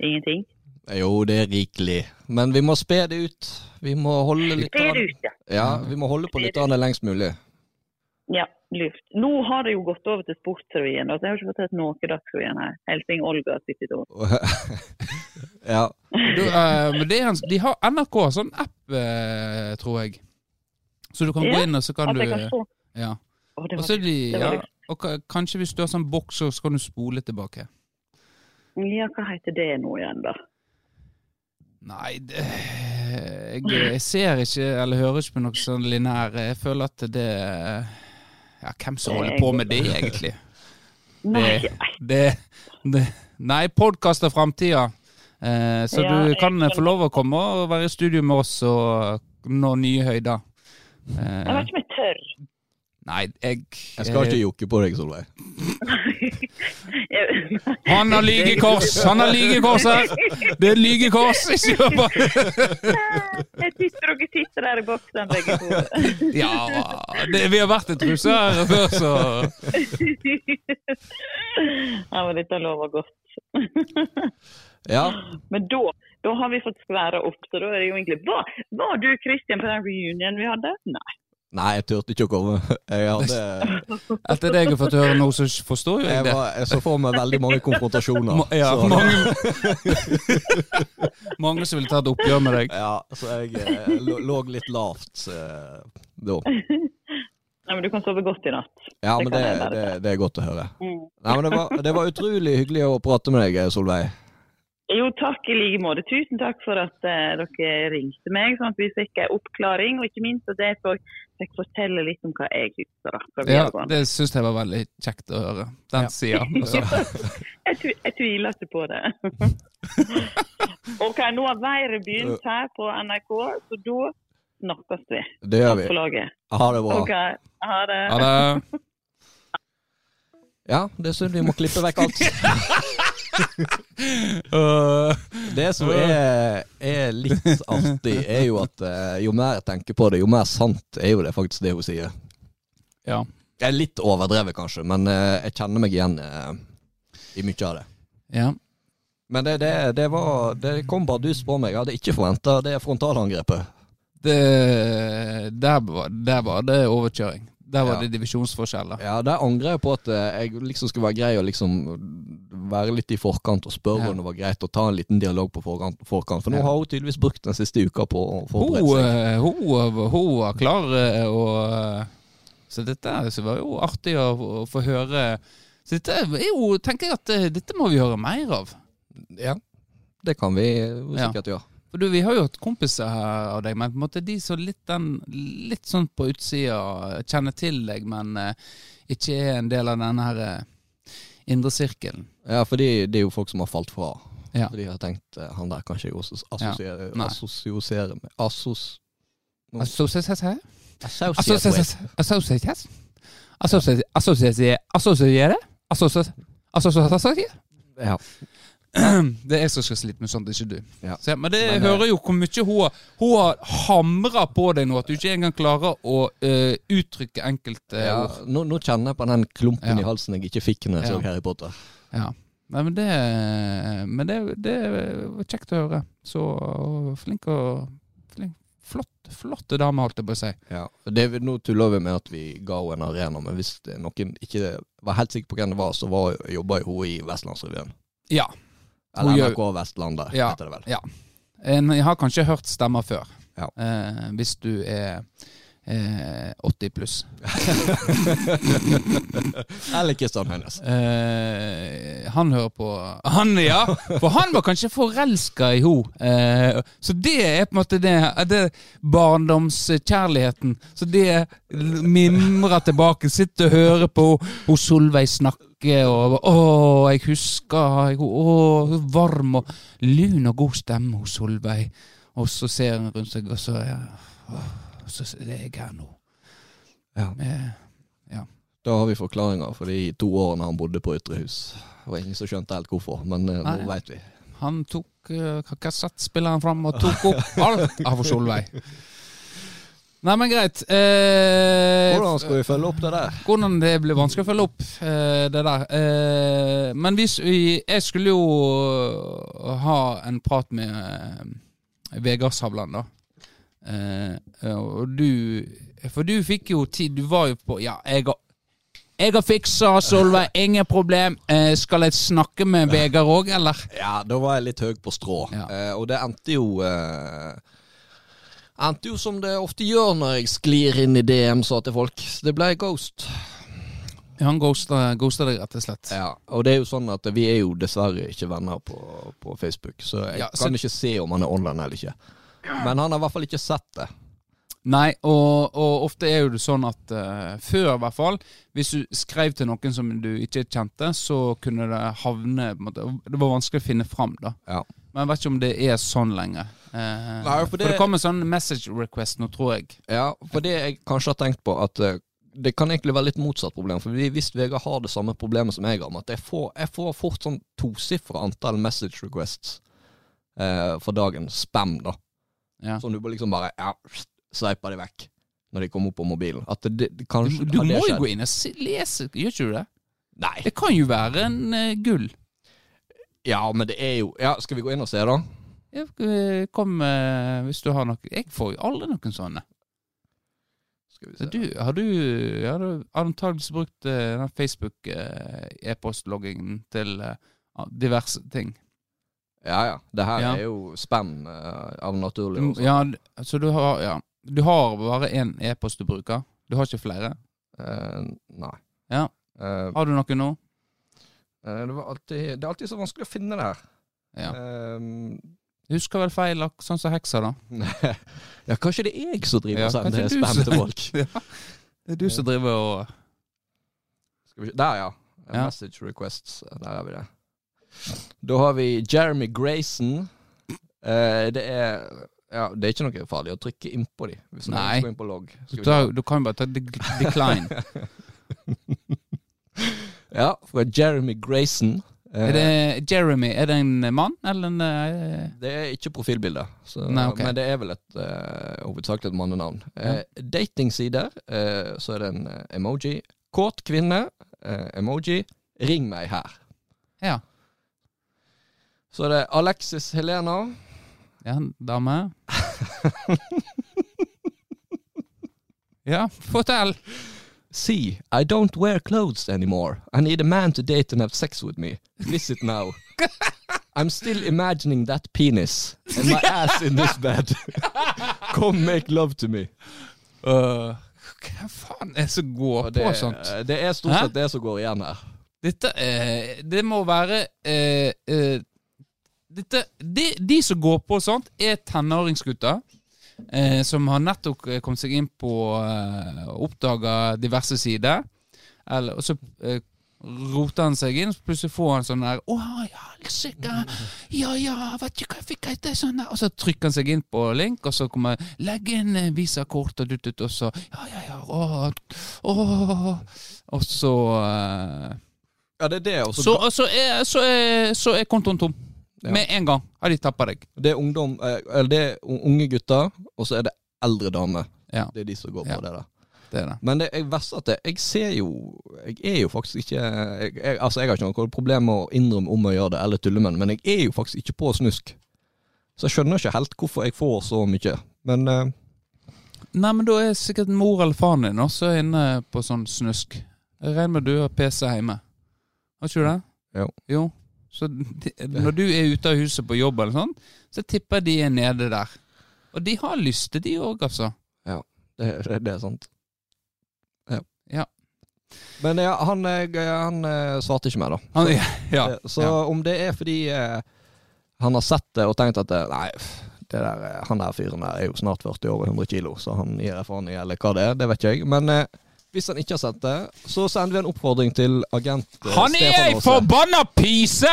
Ingenting?
Jo, det er rikelig. Men vi må spe det ut. Vi må holde litt an-
det ute.
Ja, vi må holde på det lengst mulig.
Ja, lurt. Nå har det jo gått over til Sportsrevyen, så jeg har ikke fått sett noe Dagsrevyen her. Helsing Olga sitter da.
ja.
Du, uh, men det er, en- de har NRK sånn app, uh, tror jeg. Så du kan gå inn, og så kan
At
du
jeg kan få
Ja.
Å, det var
de,
det var
ja, og kanskje hvis du har sånn boks, så kan du spole tilbake.
Ja, hva heter det nå igjen, da?
Nei, det, jeg, jeg ser ikke eller hører ikke på noe sånn linær. Jeg føler at det Ja, hvem som holder på med det, egentlig?
Nei,
Det, det, Nei, podkast er framtida. Eh, så
Ja,
du kan få lov å komme og være i studio med oss og nå nye høyder.
jeg vet ikke om.
Nei, jeg
Jeg skal ikke jokke på deg, Solveig.
Han har lygekors! Han har lygekors her! Det er lygekors! Ikke hør på
Jeg sitter dere sitter der i boksen begge to.
Ja, det, vi har vært i truse her før, så
Ja, men dette lover godt.
Ja.
Men da, da har vi fått skværa opp, så da er det jo egentlig Var, var du Christian på den reunionen vi hadde? Nei.
Nei, jeg turte ikke å komme. Jeg, hadde,
Etter det jeg har fått høre nå, så forstår jo jeg
jeg,
det.
var, jeg så for meg veldig mange konfrontasjoner.
Ma- Ja,
så,
mange, mange som ville ta et oppgjør med deg.
ja, så jeg eh, lå, litt lavt eh, da.
Nei, men du kan sove godt i natt.
Ja,
Det
men det, det, det er godt å høre.
Mm.
Nei, men det var, det var utrolig hyggelig å prate med deg, Solveig.
Jo, takk i like måte. Tusen takk for at uh, dere ringte meg, sånn at vi fikk en oppklaring. Og ikke minst at jeg fikk fortelle litt om hva jeg husker
Ja, det syns jeg var veldig kjekt å høre. Den
Ja.
sida. Altså.
Jeg, jeg tviler ikke på det. ok, nå har været begynt her på NRK, så da snakkes vi.
Det gjør
Takk
vi.
for laget.
Ha det bra.
Ok, ha det.
Ha det.
Ja, det er synd vi må klippe vekk alt. Det som er, er litt artig, er jo at eh, jo mer jeg tenker på det, jo mer sant er jo det faktisk det hun sier.
ja.
Det er litt overdrevet kanskje, men eh, jeg kjenner meg igjen eh, i mye av det.
ja.
Men det, det, det var Det kom bare dus på meg. Jeg hadde ikke forventa det frontalangrepet.
Det, der, var, der var det overkjøring. Der var
Ja.
det divisjonsforskjeller.
Ja, Der angrer jeg på at eh, jeg liksom skulle være grei og liksom være litt i forkant og spørre
Ja.
om det var greit å ta en liten dialog på forkant. forkant. For nå har hun tydeligvis brukt den siste uka på å forberede seg.
Hun, hun, hun var klar eh, og Så dette er- så var jo artig å, å få høre. Så dette er jo, tenker jeg at eh, dette må vi høre mer av.
Ja, det kan vi jo
Ja.
sikkert gjøre.
For du, Vi har jo hatt kompiser her av deg, men på en måte de som litt, den, litt sånn på utsida kjenner til deg, men eh, ikke er en del av denne her eh, indre sirkelen.
Ja, for det er jo folk som har falt fra.
Ja.
For de har tenkt eh, han der kan ikke jeg assosiere,
ja.
assosiere med Assos...
Assosiere?
Associate?
Associate? Associate? Associate?
Ja.
Det er jeg som skal slite med sånt, ikke du.
Ja.
Så, men det
Men, eh,
hører jo hvor mye hun hun har hamra på deg nå, at du ikke engang klarer å uh, uttrykke enkelte
ja
ord.
nå, nå kjenner jeg på den klumpen
Ja.
i halsen jeg ikke fikk når jeg så Harry Potter.
Ja. Nei, men det, men det, det var kjekt å høre. Så flink og flink, flott, flotte dame, holdt jeg på å si.
Ja. Det, nå tuller vi med at vi ga henne en arena, men hvis noen ikke var helt sikker på hvem det var, så var, jobba hun i Vestlandsrevyen.
Ja.
Eller
Hun gjør-
NRK Vestlandet,
Ja.
heter det vel.
Ja. En, jeg har kanskje hørt stemmer før.
Ja.
Eh, hvis du er eh, 80 pluss.
Eller Kristian Høines.
Eh, han hører på Han, ja! For han var kanskje forelska i henne. Eh, så det er på en måte det, det barndomskjærligheten. Så det mimrer tilbake. Sitter og hører på hun Solveig snakke, og Å, jeg husker Å, varm og lun og god stemme hos Solveig. Og så ser hun rundt seg, og så ja, å, Så er jeg her nå.
Ja.
Eh,
Da har vi forklaringa for de to årene han bodde på Ytre hus. Det var ingen som skjønte helt hvorfor, men eh, nå veit vi.
Han tok uh, kassettspilleren fram og tok opp alt av Solveig. Nei, men greit. Eh,
Hvordan skal vi følge opp det der?
Hvordan det blir vanskelig å følge opp eh, det der. Eh, men hvis vi Jeg skulle jo ha en prat med eh, Vegard Savland, da. Eh, og du For du fikk jo tid Du var jo på Ja, jeg har jeg har fiksa, Solveig. Ingen problem. Eh, skal jeg snakke med Vegard òg, eller?
Ja, da var jeg litt høy på strå.
Ja.
Eh, og det endte jo eh, Endte jo som det ofte gjør når jeg sklir inn i DM-sa til folk. Det ble ghost.
Ja, Han ghosta, ghosta deg, rett og slett.
Ja, og det er jo sånn at vi er jo dessverre ikke venner på, på Facebook, så jeg
Ja, så-
kan ikke se om han er online eller ikke. Men han har i hvert fall ikke sett det.
Nei, og, og ofte er jo det sånn at uh, før, i hvert fall, hvis du skrev til noen som du ikke kjente, så kunne det havne på en måte, Det var vanskelig å finne fram, da.
Ja.
Men jeg vet ikke om det er sånn lenger. Eh,
Nei, for
for,
det-
det, kommer sånn message request nå, tror jeg.
Ja, for det jeg kanskje har tenkt på, at uh, det kan egentlig være litt motsatt problem. For hvis Vegard har det samme problemet som jeg har, med at jeg får, jeg får fort sånn tosifra antall message requests uh, for dagen. Spam, da.
Ja.
Som du bare liksom bare ja, sveiper de vekk når de kommer opp på mobilen. At det, det, det kanskje
Du, du
det
må jo gå inn og lese, gjør ikke du det?
Nei.
Det kan jo være en gull.
Ja, men det er jo Ja, skal vi gå inn og se, da?
Eh, kom eh, hvis du har noe Jeg får jo aldri noen sånne.
Skal vi se.
Du, har du ja, du har antakeligvis brukt uh, Facebook-e-postloggingen til uh, diverse ting.
Ja ja. Det her
Ja.
er jo spenn eh, av naturlig
Du, ja, så du har Ja. Du har bare én e-post du bruker? Du har ikke flere?
Eh, nei.
Ja.
Eh,
Har du noe nå?
eh, det, var alltid, det er alltid så vanskelig å finne det her.
Ja.
Eh,
Du husker vel feil, sånn som heksa, da?
ja, kanskje det er jeg som driver og sender spam til folk.
Det er du som driver og.
Der, ja.
Ja.
Message requests. Der har vi det. Da har vi Jeremy Grayson. Eh, det er ja, det er ikke noe farlig å trykke innpå de. Hvis
Nei.
inn på log.
Da. Du kan jo bare ta de- decline.
Ja, fra Jeremy Grayson. Eh,
Er det Jeremy? Er det en mann, eller en uh...
Det er ikke profilbilde,
okay.
Men det er vel et uh, hovedsakelig et mannenavn. Eh, Datingsider, uh, så er det en emoji. Kåt kvinne, emoji. Ring meg her.
Ja.
Så er det Alexis Helena.
Ja, dame. ja, fortell.
See, I don't wear clothes anymore. I need a man to date and have sex with me. Visit now. I'm still imagining that penis and my ass in this bed. Come make love to me.
Uh, hva faen er det som går
det,
på sånt?
det er stort sett det som går igjen her.
Dette eh, Det må være eh, eh, dette, de, de som går på sånt, er tenåringsgutter. Eh, som har nettopp eh, kommet seg inn på eh, Oppdaga diverse sider. Eller, og så eh, roter han seg inn, så plutselig får han sånn der Å ja, helsike! Ja ja, vet du hva jeg fikk etter sånn der Og så trykker han seg inn på link, og så kommer Legg inn eh, visakort og dutt, ut, og så Ja ja ja, å, å. Og så eh,
Ja, det er det. også. så
så, så, er, så, er, så er kontoen tom.
Ja.
Med en gang har de tappa deg.
Det er ungdom eh, Eller det er unge gutter, og så er det eldre damer.
Ja,
Det er de som går
Ja.
på det der.
det er det.
Men det jeg verst at det, jeg ser jo Jeg er jo faktisk ikke jeg, jeg, Altså, jeg har ikke noe problem med å innrømme om å gjøre det, eller tulle med det, men jeg er jo faktisk ikke på snusk. Så jeg skjønner ikke helt hvorfor jeg får så mye. Men uh,
Nei, men da er sikkert mor eller faren din også inne på sånn snusk. Jeg regner med du har PC hjemme. Har ikke du det?
Jo.
Jo. Så de, når du er ute av huset på jobb eller sånn, så tipper jeg de er nede der. Og de har lyst til de òg, altså.
det, det, det er sant. Ja.
Ja.
Men ja, han, eh, han eh, svarte ikke mer, da.
Han, ja.
Så
ja.
om det er fordi eh, han har sett det og tenkt at nei, det der, han der fyren der er jo snart 40 år og 100 kilo, så han gir jeg faen i, eller hva det er, det vet ikke jeg. Men hvis han ikke har sett det, så sender vi en oppfordring til agent eh,
Han er ei forbanna pyse!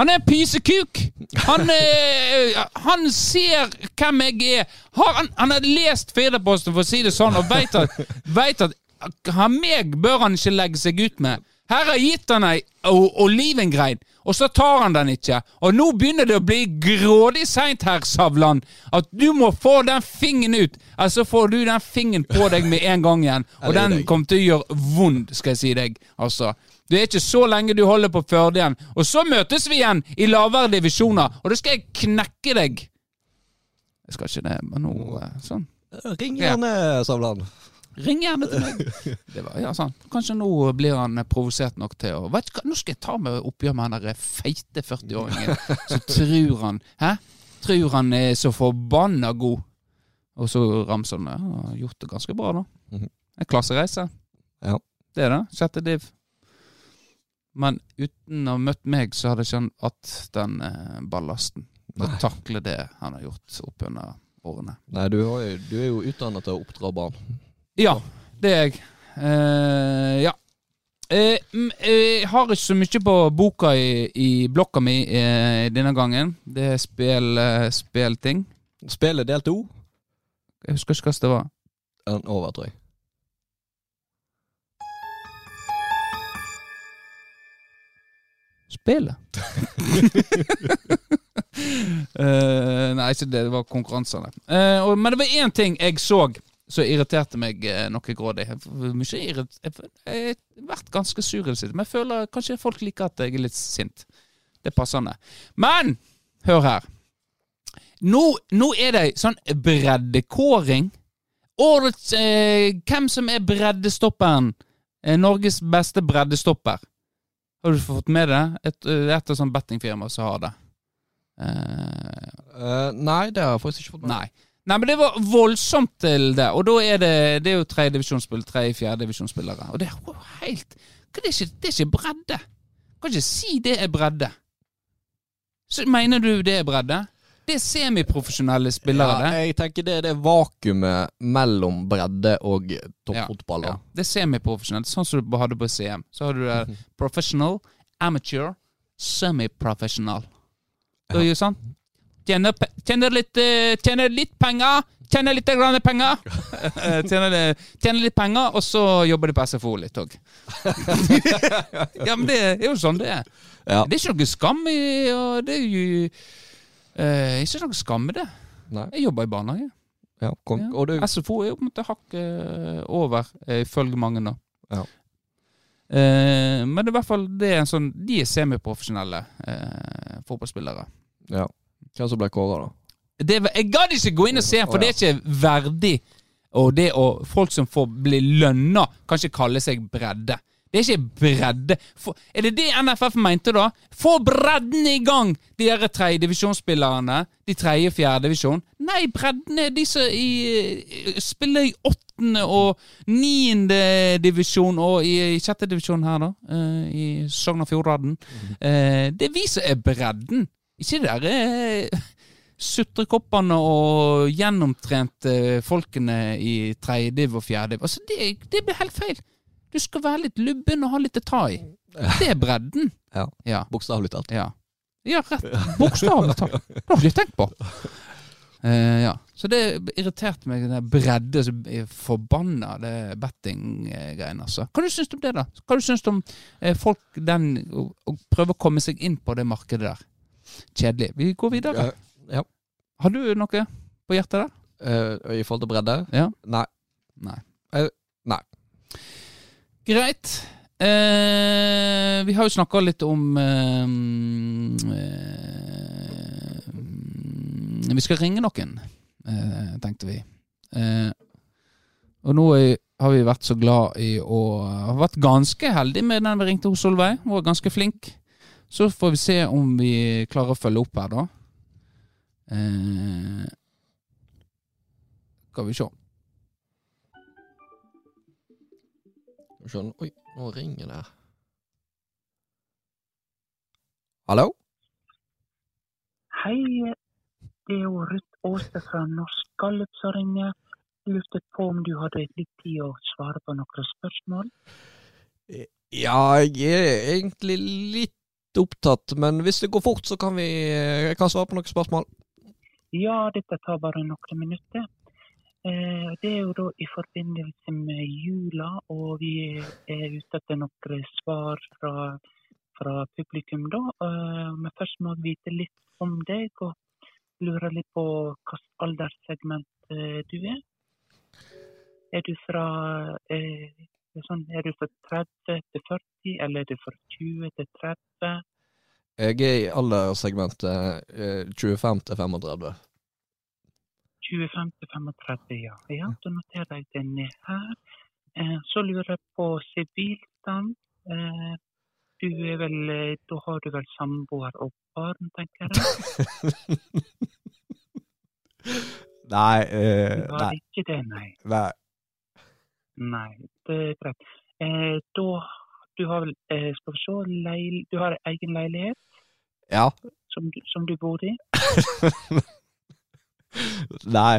Han er en pysekuk! Han, øh, han ser hvem jeg er. Har, han, han har lest Firdaposten, for å si det sånn, og veit at, vet at han meg bør han ikke legge seg ut med. Her har gitt han ei olivengrein, og så tar han den ikke. Og nå begynner det å bli grådig seint her, Savland, at du må få den fingeren ut. Eller så får du den fingeren på deg med en gang igjen, og den kommer til å gjøre vond, skal jeg si deg. Altså. Det er ikke så lenge du holder på Førde igjen. Og så møtes vi igjen i lavere divisjoner, og da skal jeg knekke deg. Jeg skal ikke det, men nå eh, Sånn.
Ring gjerne, Savland.
Ring gjerne til meg. Det var, ja, sant. Kanskje nå blir han provosert nok til å Vet Nå skal jeg ta meg oppgjør med han der feite 40-åringen som tror han Hæ? Tror han er så forbanna god. Og så ramser han ja, har gjort det ganske bra, da.
Mhm.
En klassereise.
Ja.
Det er det. Sjette div. Men uten å ha møtt meg, så hadde ikke han hatt den eh, ballasten. Å takle det han har gjort opp under årene.
Nei, du, har jo, du er jo utdannet til å oppdra barn.
Ja, det er jeg. Uh, ja. Jeg uh, uh, jeg har ikke så mye på boka i, i blokka mi eh, denne gangen. Det er spill, eh, spelting.
Spillet del to.
Jeg husker ikke hva det var.
En over, tror jeg.
Eh, nei, ikke det. Det var konkurransene. Eh, men det var én ting jeg så som irriterte meg eh, noe grådig. Jeg har vært ganske sur i det siste, men jeg føler kanskje folk liker at jeg er litt sint. Det er passende. Men hør her. Nå, nå er det sånn breddekåring. Årets eh, Hvem som er breddestopperen? Eh, Norges beste breddestopper. Har du fått med det? Et, er et sånt bettingfirma som har det. Uh,
uh, nei, det har jeg faktisk ikke fått med.
nei. Nei, men det var voldsomt til det. Og da er det Det er jo tredjedivisjonsspill, tredje, fjerdedivisjonsspillere. Og det er jo helt det, er ikke, det er ikke bredde. Kan ikke si det er bredde. Så mener du det er bredde? Det er semiprofesjonelle spillere,
Ja,
det.
jeg tenker det er det vakuumet mellom bredde og toppfotball.
Ja,
ja.
det er semiprofesjonelt, sånn som du hadde på CM. Så har du det professional, amateur, semiprofessional. Det er jo sånn. Tjener, tjener, litt, eh, tjener litt penger, tjener litt grann penger. Eh, tjener, tjener litt penger, og så jobber de på SFO litt òg. ja, men det er jo sånn det er.
Ja.
Det er ikke noe skam i Det er jo uh, ikke noe skam i det.
Nei.
Jeg jobber i barnehage.
Ja, kom,
Ja.
Du,
SFO er jo på en måte hakket over, ifølge mange nå.
Ja.
Uh, men det er i hvert fall det er en sånn, de er semiprofesjonelle uh, fotballspillere.
ja. Hvem som ble kåra, da?
Det, jeg gadd ikke gå inn og se, for
Å,
det er ikke verdig. Og det å folk som får bli lønna, kan ikke kalle seg bredde. Det er ikke bredde. For, er det det NFF mente, da? Få bredden i gang! De der tredjedivisjonsspillerne. De tredje- og fjerdedivisjon. Nei, bredden er de som i, spiller i åttende og niende divisjon, og i, i sjette divisjon her, da. eh, I Sogn og Fjordane. Eh, det er vi som er bredden. Ikke de der eh, sutrekoppene og gjennomtrente folkene i tredje div og fjerde div. Altså, det, det blir helt feil. Du skal være litt lubben og ha litt å ta i. Det er bredden.
Ja.
Ja.
Bokstavelig talt.
Ja, ja rett. Bokstavelig talt. Det har jeg ikke tenkt på. Uh, ja. Så det irriterte meg, den bredde, så er forbanna det betting-greiene. Altså. Hva du syns du om det, da? Hva du syns om eh, folk den å prøve å komme seg inn på det markedet der? Kjedelig. Vi går videre.
Ja.
Har du noe på hjertet der?
Uh, I forhold til bredde?
Ja.
Nei.
Nei.
Uh, nei.
Greit. Uh, vi har jo snakka litt om Vi skal ringe noen, tenkte vi. Og nå har vi vært så glad i å Har vært ganske heldige med den vi ringte hos Solveig. Hun var ganske flink. Så får vi se om vi klarer å følge opp her, da. Eh, skal vi se.
Skjønner. Oi, nå ringer det her. Hallo?
Hei, det er jo Ruth Aase fra Norsk Gallup som ringer. Lurte på om du hadde litt tid å svare på noen spørsmål?
Ja, jeg er egentlig litt opptatt, men hvis det går fort, så kan vi Jeg kan svare på noen spørsmål.
Ja, dette tar bare noen minutter. Eh, Det er jo da i forbindelse med jula, og vi er ute etter noen svar fra, fra publikum da. Eh, Men først må vi vite litt om deg, og lurer litt på hvilket alderssegment eh, du er. Er du fra eh, sånn, er du fra 30 til 40, eller er du fra 20 til 30?
Jeg er i alderssegmentet eh, 25 til 35.
25 til 35, ja. ja. Da noterer jeg det ned her. Eh, så lurer jeg på sivilstand. Eh, du er vel, eh, da har du vel samboer og barn, tenker jeg?
Nei, eh,
Du har
nei,
ikke det, nei.
nei.
Nei, det er greit. Eh, da, du har vel, eh, skal vi se, leil, du har egen leilighet
Ja.
som, som du bor i?
Nei.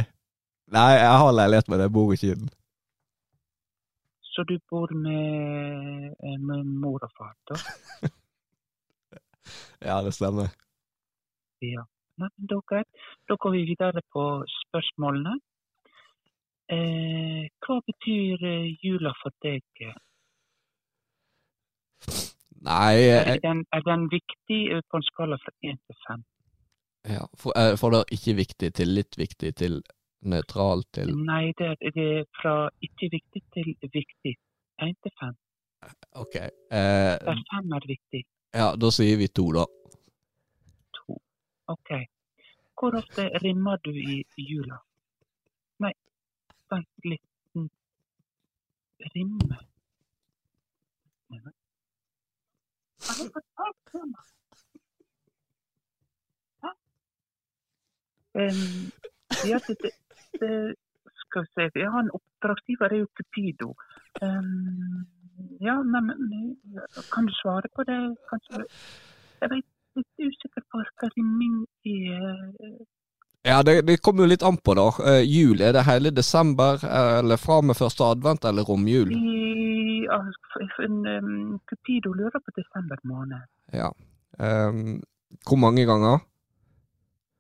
Nei, jeg har leilighet, men jeg bor ikke i den.
Så du bor med, eh, med mor og far, da?
Ja, det stemmer.
Ja. Nei, men da, greit. da går vi videre på spørsmålene. Eh, hva betyr eh, jula for deg?
Nei,
Er den, er den viktig eh, på en skala fra 1 til 5?
ja, for, eh, for det er ikke viktig til litt viktig til nøytral til
Nei, det er, det er fra ikke viktig til viktig. 1 til 5.
Ok. Eh,
Der 5 er viktig.
ja, da sier vi to, da.
2. Ok. Hvor ofte rimmer du i jula? Nei, liten. Mm. Rimme? Um, ja, det, det, det skal vi se. Vi har en oppdragsgiver, det er jo Cupido. Um, ja, men, men kan du svare på det? Kanskje? Jeg vet litt usikker på hva rimming er.
Ja, det, det kommer jo litt an på, da. Uh, jul, er det hele desember, eh, eller fra med første advent, eller romjul?
I, en, um, Cupido lurer på desember måned.
Ja. Um, hvor mange ganger?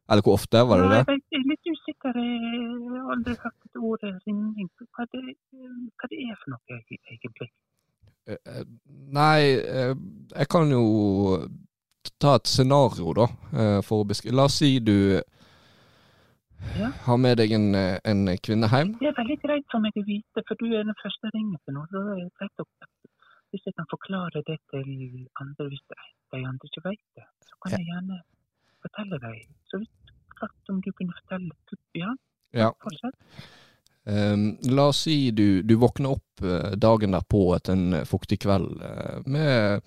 Eller hvor ofte, var det
Ja,
det?
vet, jeg er litt usikker. Jeg har aldri hørt et ord ringing. Hva det, hva det er for noe egentlig?
Eh, eh, Nei, eh, jeg kan jo ta et scenario, da. eh, For å beskrive La oss si du
Ja.
Ha med deg en, eh, en kvinne hjem.
Det er veldig greit for meg å vite, for du er den første jeg ringer til nå. Er det greit å, hvis jeg kan forklare det til andre, hvis de, andre ikke vet det, så kan jeg gjerne fortelle deg. Så klart om du kunne fortelle Ja,
Ja.
fortsett.
Um, la oss si du, du våkner opp eh, dagen derpå etter en eh, fuktig kveld med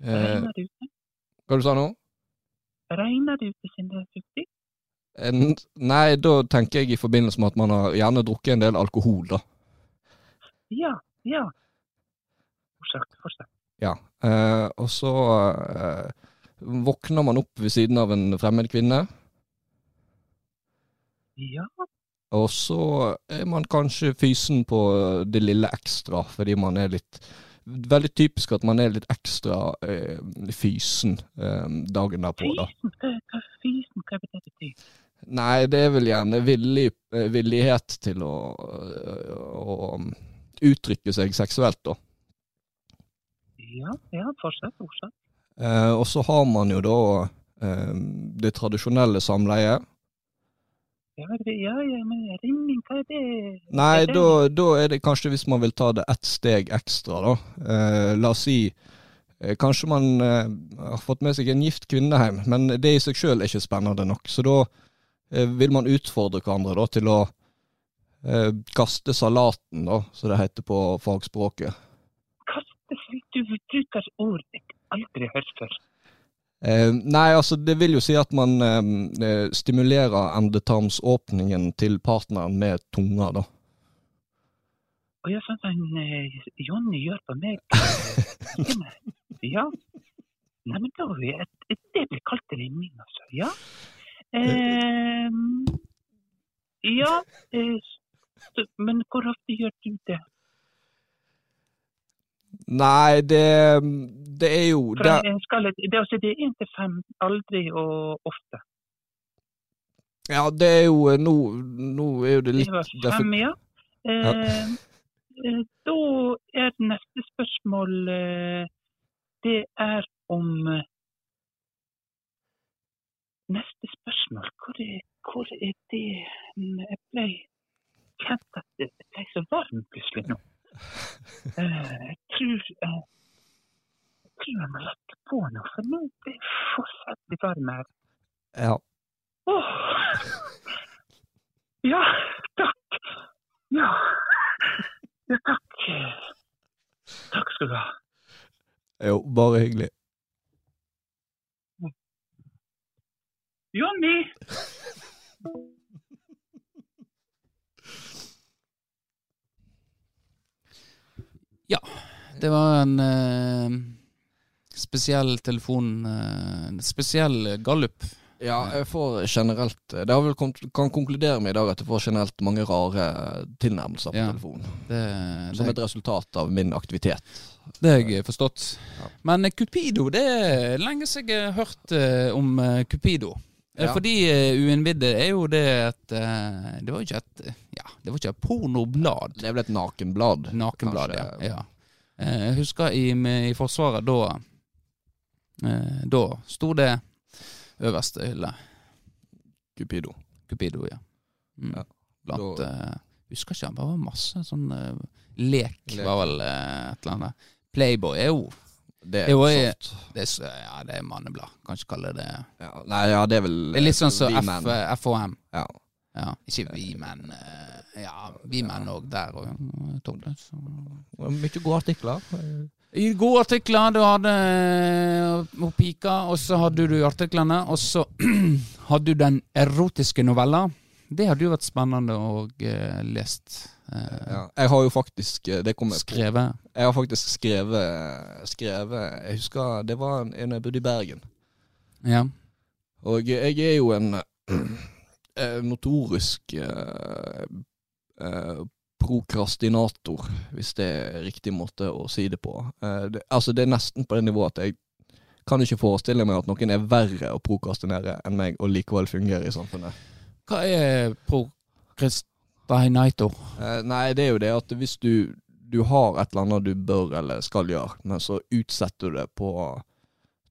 uh,
Regner det ute?
Hva du sa nå?
Regner det ute siden det er fuktig?
En, nei, da tenker jeg i forbindelse med at man har gjerne drukket en del alkohol, da.
Ja, ja. Fortsett, fortsett.
Ja. Eh, og så eh, våkner man opp ved siden av en fremmed kvinne.
Ja,
Og så er man kanskje fysen på det lille ekstra, fordi man er litt Veldig typisk at man er litt ekstra eh, fysen eh, dagen derpå, da.
Fysen? hva, hva vil det?
Nei, det er vel gjerne villig, eh, villighet til å, å uttrykke seg seksuelt, da.
Ja, ja, fortsett, fortsett.
Eh, og så har man jo da eh, det tradisjonelle samleiet.
Ja, det, ja, ja, men ringing, hva er det?
Nei, da, da er det kanskje hvis man vil ta det ett steg ekstra, da. Eh, la oss si eh, Kanskje man eh, har fått med seg en gift kvinne hjem, men det i seg sjøl er ikke spennende nok. Så da eh, vil man utfordre hverandre da, til å eh, kaste salaten, da, som det heter på fagspråket.
Kaste du, du bruker ord jeg aldri hørt før.
Eh, nei, altså det vil jo si at man eh, eh, stimulerer endetarmsåpningen til partneren med tunga, da.
Å ja, sånn som eh, Jonny gjør på meg. Ja. Nei, men da det blir kalt rimming, altså. Ja. Ehm, ja, eh, men hvor ofte gjør du det?
Nei, det, det er jo det,
skala, det, altså, det er én til fem, aldri og ofte.
Ja, det er jo eh, Nå, nå er jo det litt
Det var fem, ja. Eh, ja. da er neste spørsmål eh, Det er om eh, Neste spørsmål, hvor er, hvor er det Jeg ble kjent at det ble så varm plutselig nå. Eh, jeg tror eh, Jeg tror jeg må legge på nå, for nå blir det forferdelig varm her.
Ja.
Oh. Ja, takk. Ja. ja, takk. Takk skal du ha.
Jo, bare hyggelig.
Jonny!
Det var en eh, spesiell telefon eh, En spesiell gallup.
Ja, jeg får generelt Det har vel kom, kan konkludere med i dag at jeg får generelt mange rare tilnærmelser på
Ja.
telefonen.
Det,
Som
det,
et resultat av min aktivitet.
det har jeg forstått.
Ja.
Men eh, Cupido, det er lenge siden jeg har hørt eh, om eh, Cupido. Eh,
Ja.
Fordi uinnvidde er jo det at eh, Det var jo ikke et Ja, det var ikke et pornoblad.
Det er vel et nakenblad.
Nakenblad, ja. ja. Eh, Jeg husker i, i Forsvaret, da eh, Da sto det øverste hylle.
Cupido.
Cupido, ja. Mm.
Ja,
Blant
da-
uh, Husker ikke, det var masse sånn uh, lek,
Lek.
var vel uh, et eller annet. Playboy er jo
Det er
Jo, jeg- det er, Ja, det er manneblad. Kan ikke kalle det
Ja, nei, ja, det er vel
Det er litt sånn som
så
FHM.
Ja.
Ja, ikke vi menn. eh, Ja, vi menn òg der og.
Mye gode artikler.
I gode artikler. Du hadde eh, og pika, og så hadde du artiklene. Og så hadde du den erotiske novella. Det hadde jo vært spennende å uh, lest. Uh,
Ja. Jeg har jo faktisk eh, Det kom jeg på.
skrevet.
Jeg har faktisk skrevet, skrevet Jeg husker det var en, en jeg bodde i Bergen.
Ja.
Og jeg er jo en eh, notorisk uh, eh, prokrastinator, hvis det er riktig måte å si det på. Eh, det, altså Det er nesten på det nivået at jeg kan ikke forestille meg at noen er verre å prokrastinere enn meg, og likevel fungere i samfunnet.
Hva er prokrastinator?
Eh, nei, det er jo det at hvis du, du har et eller annet du bør eller skal gjøre, men så utsetter du det på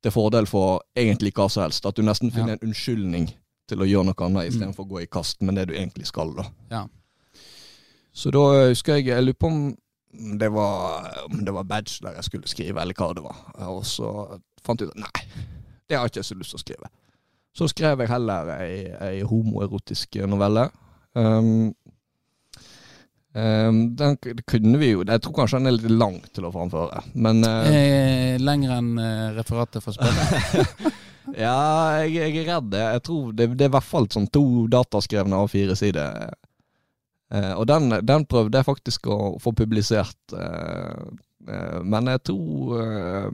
til fordel for egentlig hva som helst. At du nesten finner
Ja.
en unnskyldning til å gjøre noe annet istedenfor å gå i kast med det du egentlig skal. da.
Ja.
Så da husker jeg Jeg lurer på om det var, om det var bachelor jeg skulle skrive, eller hva det var. Og så fant jeg ut at nei, det har jeg ikke så lyst til å skrive. Så skrev jeg heller ei, ei homoerotisk novelle. Um, um, den kunne vi jo Jeg tror kanskje den er litt lang til å framføre, men uh,
Eh, Lenger enn eh, referatet fra spillet?
Ja, jeg, jeg er redd det. Jeg tror det, det er i hvert fall sånn to dataskrevne av fire sider. Og den, den prøvde jeg faktisk å få publisert, eh, eh, men jeg tror eh,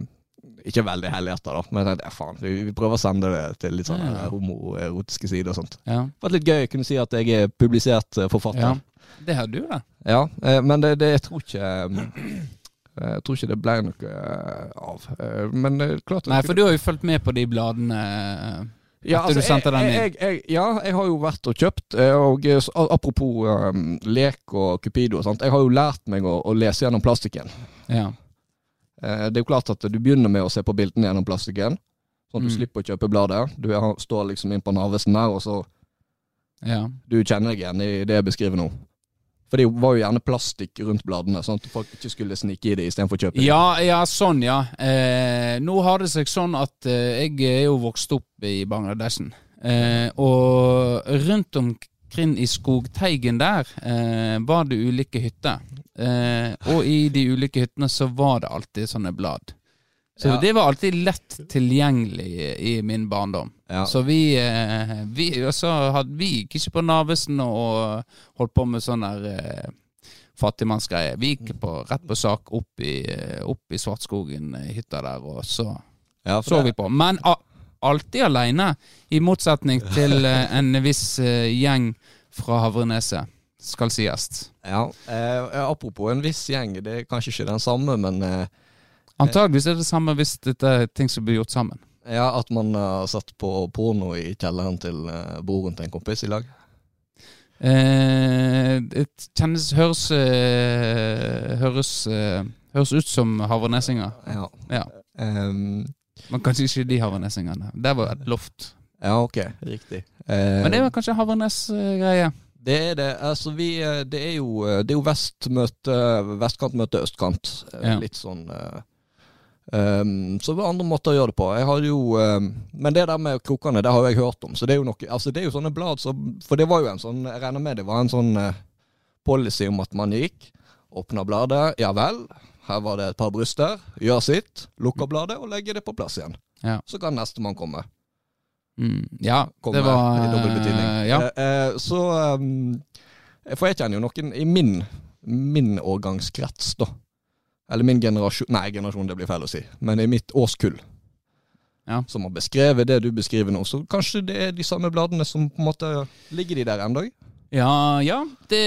Ikke veldig helhjerta, da, men jeg, ja, faen, vi, prøver å sende det til litt sånn
Ja,
eh,
ja.
homoerotiske sider og sånt.
Ja.
Det var litt gøy å kunne si at jeg er publisert eh, forfatter.
ja. Det har du, da.
Ja, eh, men det, det jeg tror ikke eh, Jeg tror ikke det ble noe eh, av. Eh, Men klart
Nei, for du har jo fulgt med på de bladene.
Ja,
den inn.
jeg, jeg, ja, jeg har jo vært og kjøpt. eh, Og eh, apropos um, lek og Cupido og sånt. Jeg har jo lært meg å, å lese gjennom plastikken.
Ja.
Eh, Det er jo klart at du begynner med å se på bildene gjennom plastikken. Sånn at du
Mm.
slipper å kjøpe bladet. Du står liksom inn på Narvesen der, og så
ja.
Du kjenner deg igjen i det jeg beskriver nå. For det var jo gjerne plastikk rundt bladene, sånn at folk ikke skulle snike i det istedenfor å kjøpe det.
Ja, ja, sånn, ja. Eh, nå har det seg sånn at eh, jeg er jo vokst opp i Bangladeshen. Eh, og rundt omkring i skogteigen der eh, var det ulike hytter. Eh, og i de ulike hyttene så var det alltid sånne blad. Så
Ja.
det var alltid lett tilgjengelig i, i min barndom.
Ja.
Så vi, vi Og så hadde, vi gikk ikke på Narvesen og holdt på med sånn der eh, fattigmannsgreier. Vi gikk på, rett på sak opp i, eh, opp i Svartskogen, eh, hytta der, og så
Ja,
så vi på. Men a, alltid aleine, i motsetning til eh, en viss eh, gjeng fra Havreneset, skal sies.
Ja, eh, apropos en viss gjeng, det er kanskje ikke den samme, men eh,
Antageligvis er det samme hvis dette er ting som blir gjort sammen.
Ja, At man har satt på porno i kjelleren til uh, broren til en kompis i lag?
Eh, det kjennes Høres eh, Høres, eh, høres ut som havrenesinger.
Ja.
Ja.
Um,
Men kanskje ikke de havrenesingene. Det var et loft.
ja, ok. Riktig. Eh,
Men det var kanskje Havarnes-greie.
Det er det. Altså, vi, eh, det er jo, eh, det er jo vest møte, vestkant østkant. Eh,
Ja.
Litt sånn ehm, Så det var andre måter å gjøre det på. Jeg hadde jo um, Men det der med krokene, det har jeg hørt om. Så det er jo noe Altså, det er jo sånne blad som For det var jo en sånn Jeg regner med det var en sånn uh, policy om at man gikk, åpna bladet, ja vel. Her var det et par bryster. Gjør sitt. Lukker bladet og legger det på plass igjen.
Ja.
Så kan nestemann komme.
Mm, ja,
komme
det var
i dobbel betydning.
Uh, Ja.
uh, uh, så um, For jeg kjenner jo noen i min, min årgangskrets, da. Eller min generasjon Nei, generasjon, det blir feil å si. Men i mitt årskull.
Ja.
Som har beskrevet det du beskriver nå. Så kanskje det er de samme bladene som på en måte Ligger de der ennå?
Ja, ja. Det,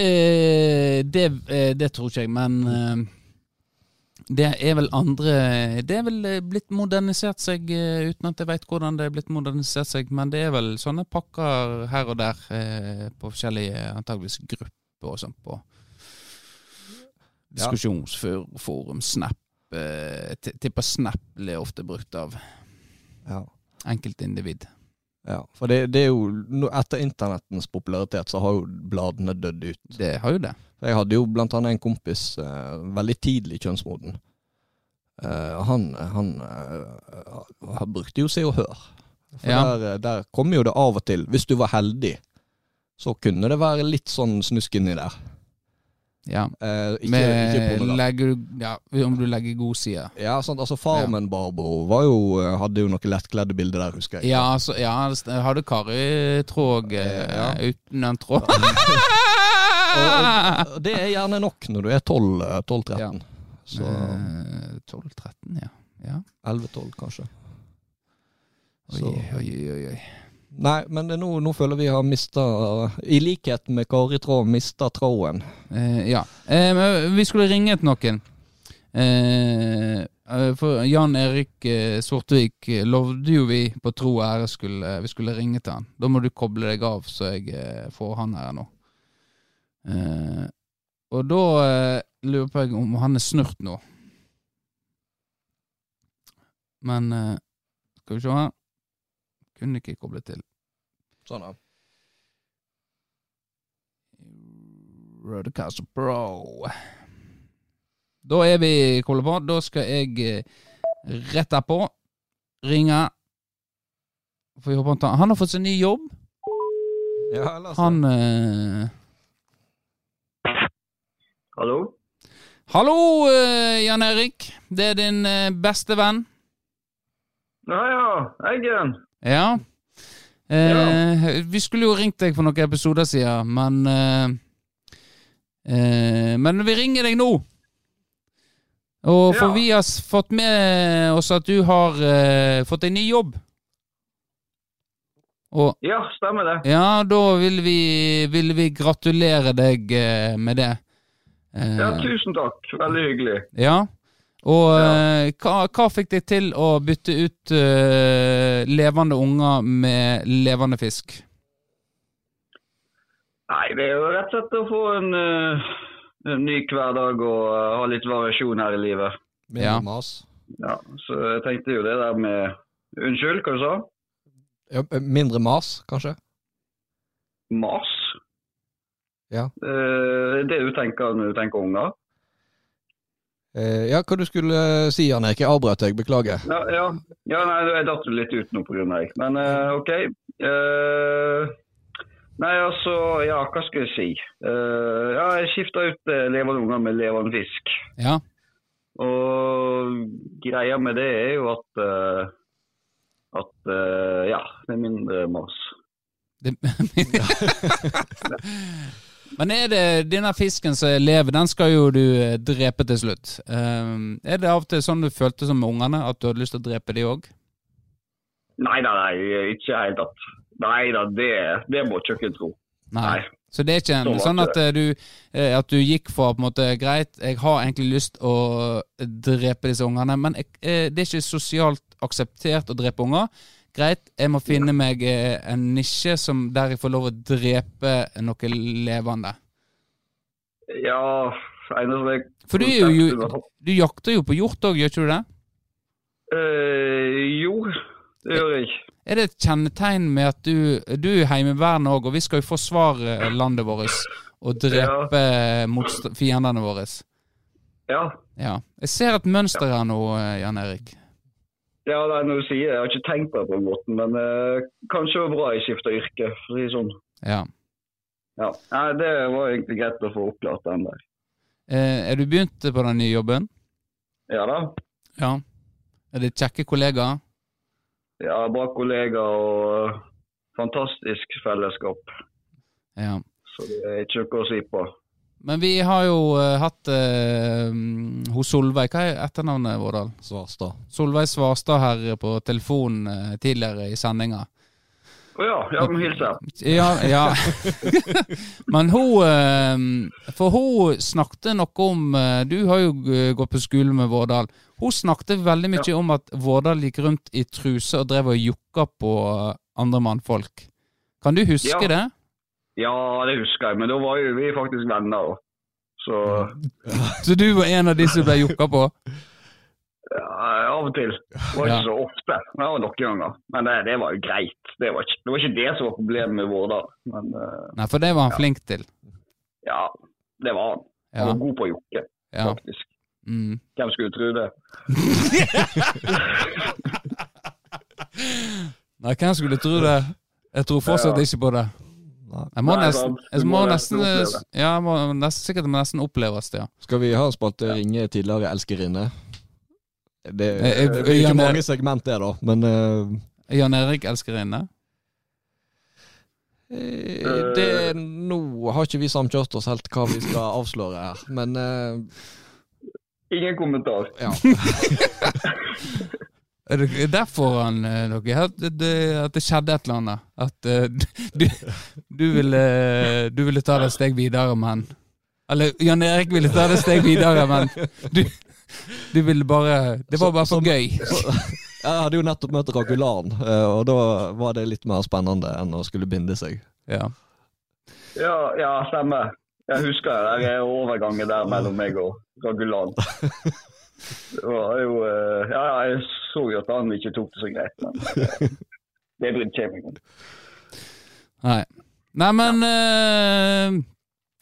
det, eh, det tror ikke jeg, men eh, det er vel andre Det er vel eh, blitt modernisert seg, uten at jeg veit hvordan det er blitt modernisert seg, men det er vel sånne pakker her og der på forskjellige antageligvis grupper og sånn på diskusjonsforum, Snap. eh, ti- Tipper Snap blir ofte brukt av
Ja.
enkeltindivid.
ja. For det, det er jo Etter internettens popularitet så har jo bladene dødd ut.
Det har jo det.
Jeg hadde jo blant annet en kompis eh, veldig tidlig kjønnsmoden. Eh, han han eh, han brukte jo Se og Hør. For
Ja.
der, der kom jo det av og til, hvis du var heldig, så kunne det være litt sånn snusk inni der.
Ja.
Eh, ikke,
Med,
ikke
legger ja, om du legger godsida.
Ja, sant, altså Farmen Barbro var jo, eh, hadde jo noen lettkledde bilder der, husker jeg.
Ja, altså, ja, hadde Kari tråd eh,
Ja.
uten en tråd.
Og, og det er gjerne nok når du er 12-13. Så
Eh, 12-13, ja. ja.
11-12, kanskje.
Oi, oi, oi, oi.
Nei, men nå, nå føler vi har mista I likhet med Kari Traa, mista tråden.
Eh, ja. Eh, vi skulle ringe til noen. Eh, eh, for Jan Erik eh, Sortevik eh, lovde jo vi på tro og ære skulle, vi skulle ringe til han. Da må du koble deg av, så jeg får han her nå. Og da lurer på jeg om han er snurt nå. Men skal vi se her. Kunne ikke koble til.
Sånn, ja.
Rodecaster Pro. Da er vi koblet på. Da skal jeg eh, rette på. Ringe. Får vi håpe han tar Han har fått seg ny jobb.
ja la oss.
Han eh...
Hallo?
Hallo, eh, Jan Erik. Det er din eh, beste venn.
Ja, ja. Eggen.
Ja. Eh, Vi skulle jo ringt deg for noen episoder siden, men eh, eh, Men vi ringer deg nå. Og for
Ja.
vi har fått med oss at du har eh, fått en ny jobb. Og
Ja, stemmer det.
ja, da vil vi, vil vi gratulere deg eh, med det. Eh,
Ja, tusen takk. Veldig hyggelig.
ja. Og
Ja.
eh, hva, hva fikk deg til å bytte ut uh, levende unger med levende fisk?
Nei, det er jo rett og slett å få en, uh, en ny hverdag og uh, ha litt variasjon her i livet.
Ja.
mas.
Ja, så jeg tenkte jo det der med Unnskyld, hva du sa
Ja, mindre mas, kanskje?
Mas?
Ja.
Eh, det du tenker når du tenker unger?
Eh, ja, hva du skulle eh, si, Jan Erik? Jeg avbrøt deg, beklager.
Ja, ja. ja nei, jeg datt litt ut nå pga. deg. Men uh, OK. Uh, nei, altså Ja, hva skal jeg si? Uh, ja, jeg skifta ut levende unger med levende fisk.
Ja.
Og greia med det er jo at at ja, det er mindre mas.
Det, Men er det denne fisken som lever, den skal jo du eh, drepe til slutt. Um, er det av og til sånn du følte som med ungene, at du hadde lyst til å drepe de òg?
Nei, nei, nei, ikke i det hele tatt. Nei da, det, det må ikke dere tro. Nei.
Så det er ikke en, sånn at eh, du, eh, at du gikk for på en måte Greit, jeg har egentlig lyst å drepe disse ungene, men jeg, det er ikke sosialt akseptert å drepe unger. Greit, jeg må finne meg eh, en nisje som der jeg får lov å drepe noe levende.
Ja, jeg
For du, jo, du jakter jo på hjort òg, gjør ikke du det?
Eh, jo, det gjør jeg.
Er det et kjennetegn med at du, du er i òg, og vi skal jo forsvare landet vårt og drepe motst- fiendene våre?
Ja.
Ja. Jeg ser et mønster her nå, eh, Jan Erik.
Ja, det er noe du sier. Jeg har ikke tenkt på det på den måten, men eh, kanskje det var bra jeg skifta yrke, for å si det sånn.
Ja.
Ja. Nei, det var egentlig greit å få oppklart den der.
Eh, er du begynt på den nye jobben?
Ja da.
Ja. Er det kjekke kollegaer?
Ja, bra kollegaer og fantastisk fellesskap.
Ja.
Så det er ikke noe å si på.
Men vi har jo uh, hatt uh, hos Solveig Hva er etternavnet, Vårdal?
Svarstad.
Solveig Svarstad her på telefon uh, tidligere i sendinga.
Å ja, ja, men hilser.
Ja, ja. Men hun eh, For hun snakket noe om eh, Du har jo eh, gått på skole med Vårdal. Hun snakket veldig mye om at Vårdal gikk rundt i truse og drev og jokka på eh, andre mannfolk. Kan du huske
Ja.
det?
Ja, det husker jeg, men da var jo vi faktisk venner. Så
Så du var en av de som ble jokka på?
ja, av og til. Det var ikke
Ja.
så ofte. men Det var noen ganger. Men det, det var jo greit. Det var, ikke, det var ikke det som var problemet med Vårdal. Eh,
Nei, for det var han flink til.
ja, det var han. Han
Ja.
var god på å jokke,
ja.
faktisk.
Mm.
Hvem skulle tro det?
Nei, hvem skulle tro det? Jeg tror fortsatt
Ja.
ikke på det. Jeg må
Nei,
nesten, jeg må nesten, ja, jeg må nesten, sikkert må nesten oppleves, det. Ja.
Skal vi ha spalte ringe tidligere elskerinne? Det
Eh,
er
eh,
ikke mange segment det, da, men uh,
Jan Erik elskerinne?
det, Nå har ikke vi samkjørt oss helt hva vi skal avsløre her, men uh,
Ingen kommentar.
ja.
Er det derfor han noe, dere at det, at det skjedde et eller annet? At eh, du, du, ville, du ville ta det et steg videre, men Eller Jan Erik ville ta det et steg videre, men du, du ville bare Det var bare for gøy.
Jeg hadde jo nettopp møtt Ragulan, eh, og da var det litt mer spennende enn å skulle binde seg.
Ja.
Ja, ja, stemmer. Jeg husker det er overgangen der mellom meg og Ragulan. Det var jo eh, Ja, jeg så jo at han ikke tok det så greit, men eh, det brydde jeg meg om.
Nei. Nei, men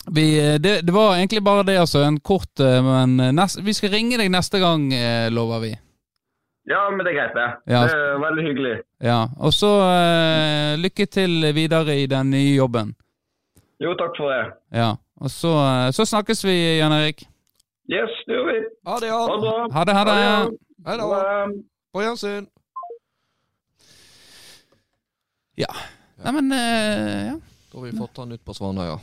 vi, det, det var egentlig bare det, altså. En kort Men nest, vi skal ringe deg neste gang, lover vi.
Ja, men det er greit, det.
Ja.
Det er veldig hyggelig.
Ja. Og så uh, lykke til videre i den nye jobben.
Jo, takk for det.
Ja. Og så, så snakkes vi, Jan Erik.
Yes, det gjør vi.
Ha det, Jan.
Ha det, ha det.
Ha det.
På gjensyn. Ja.
Nei, men eh, ja.
Da har vi fått han ut på Svanøya.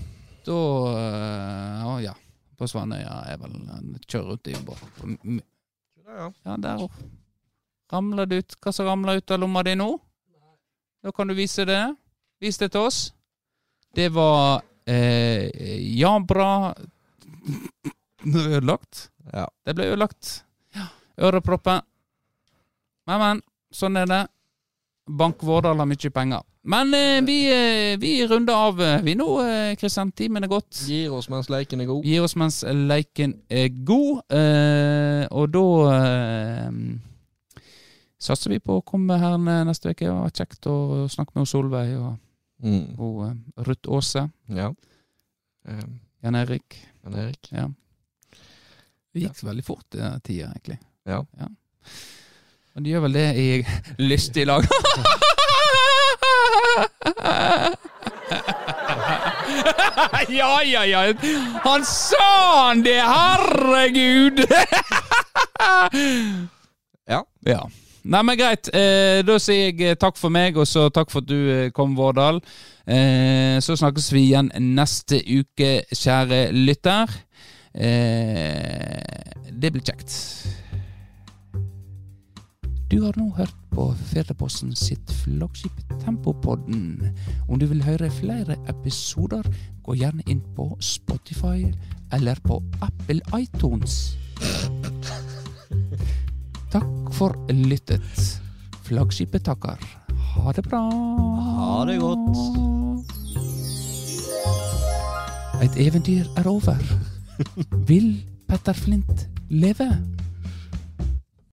Da eh, å, Ja. På Svanøya er vel en kjører ut i båt. M-
Ja,
Ja, der òg. Ramler det ut hva som ramler ut av lomma di nå? Da kan du vise det. Vis det til oss. Det var eh, Ja, bra Nå er ødelagt.
Ja.
Det ble ødelagt. Ja. Ørepropper. Men, men. Sånn er det. Bank Vårdal har mye penger. Men eh, vi, eh, vi runder av, eh, vi nå, eh, Kristian. Timen er gått.
Gir oss mens leiken er god.
Gir oss mens leiken er god. Eh, og da eh, satser vi på å komme her neste uke. Det var kjekt å snakke med Solveig og,
Mm.
og eh, Ruth Aase.
Ja. Um,
Jan Erik.
Jan Erik.
Ja. Det gikk veldig fort, den tida, egentlig.
Ja.
Og de gjør vel det i lystig lag. ja, ja, ja. Han sa han det! Herregud!
Ja.
ja. Nei, men greit. Eh, da sier jeg eh, takk for meg, og så takk for at du eh, kom, Vårdal. Eh, så snakkes vi igjen neste uke, kjære lytter. Eh, det blir kjekt. Du har nå hørt på Firdaposten sitt flaggskip Tempopodden. Om du vil høre flere episoder, gå gjerne inn på Spotify eller på Apple iTunes. Takk for lyttet. Flaggskipet takker. Ha det bra.
Ha det godt.
Et eventyr er over. Vil Petter Flint leve?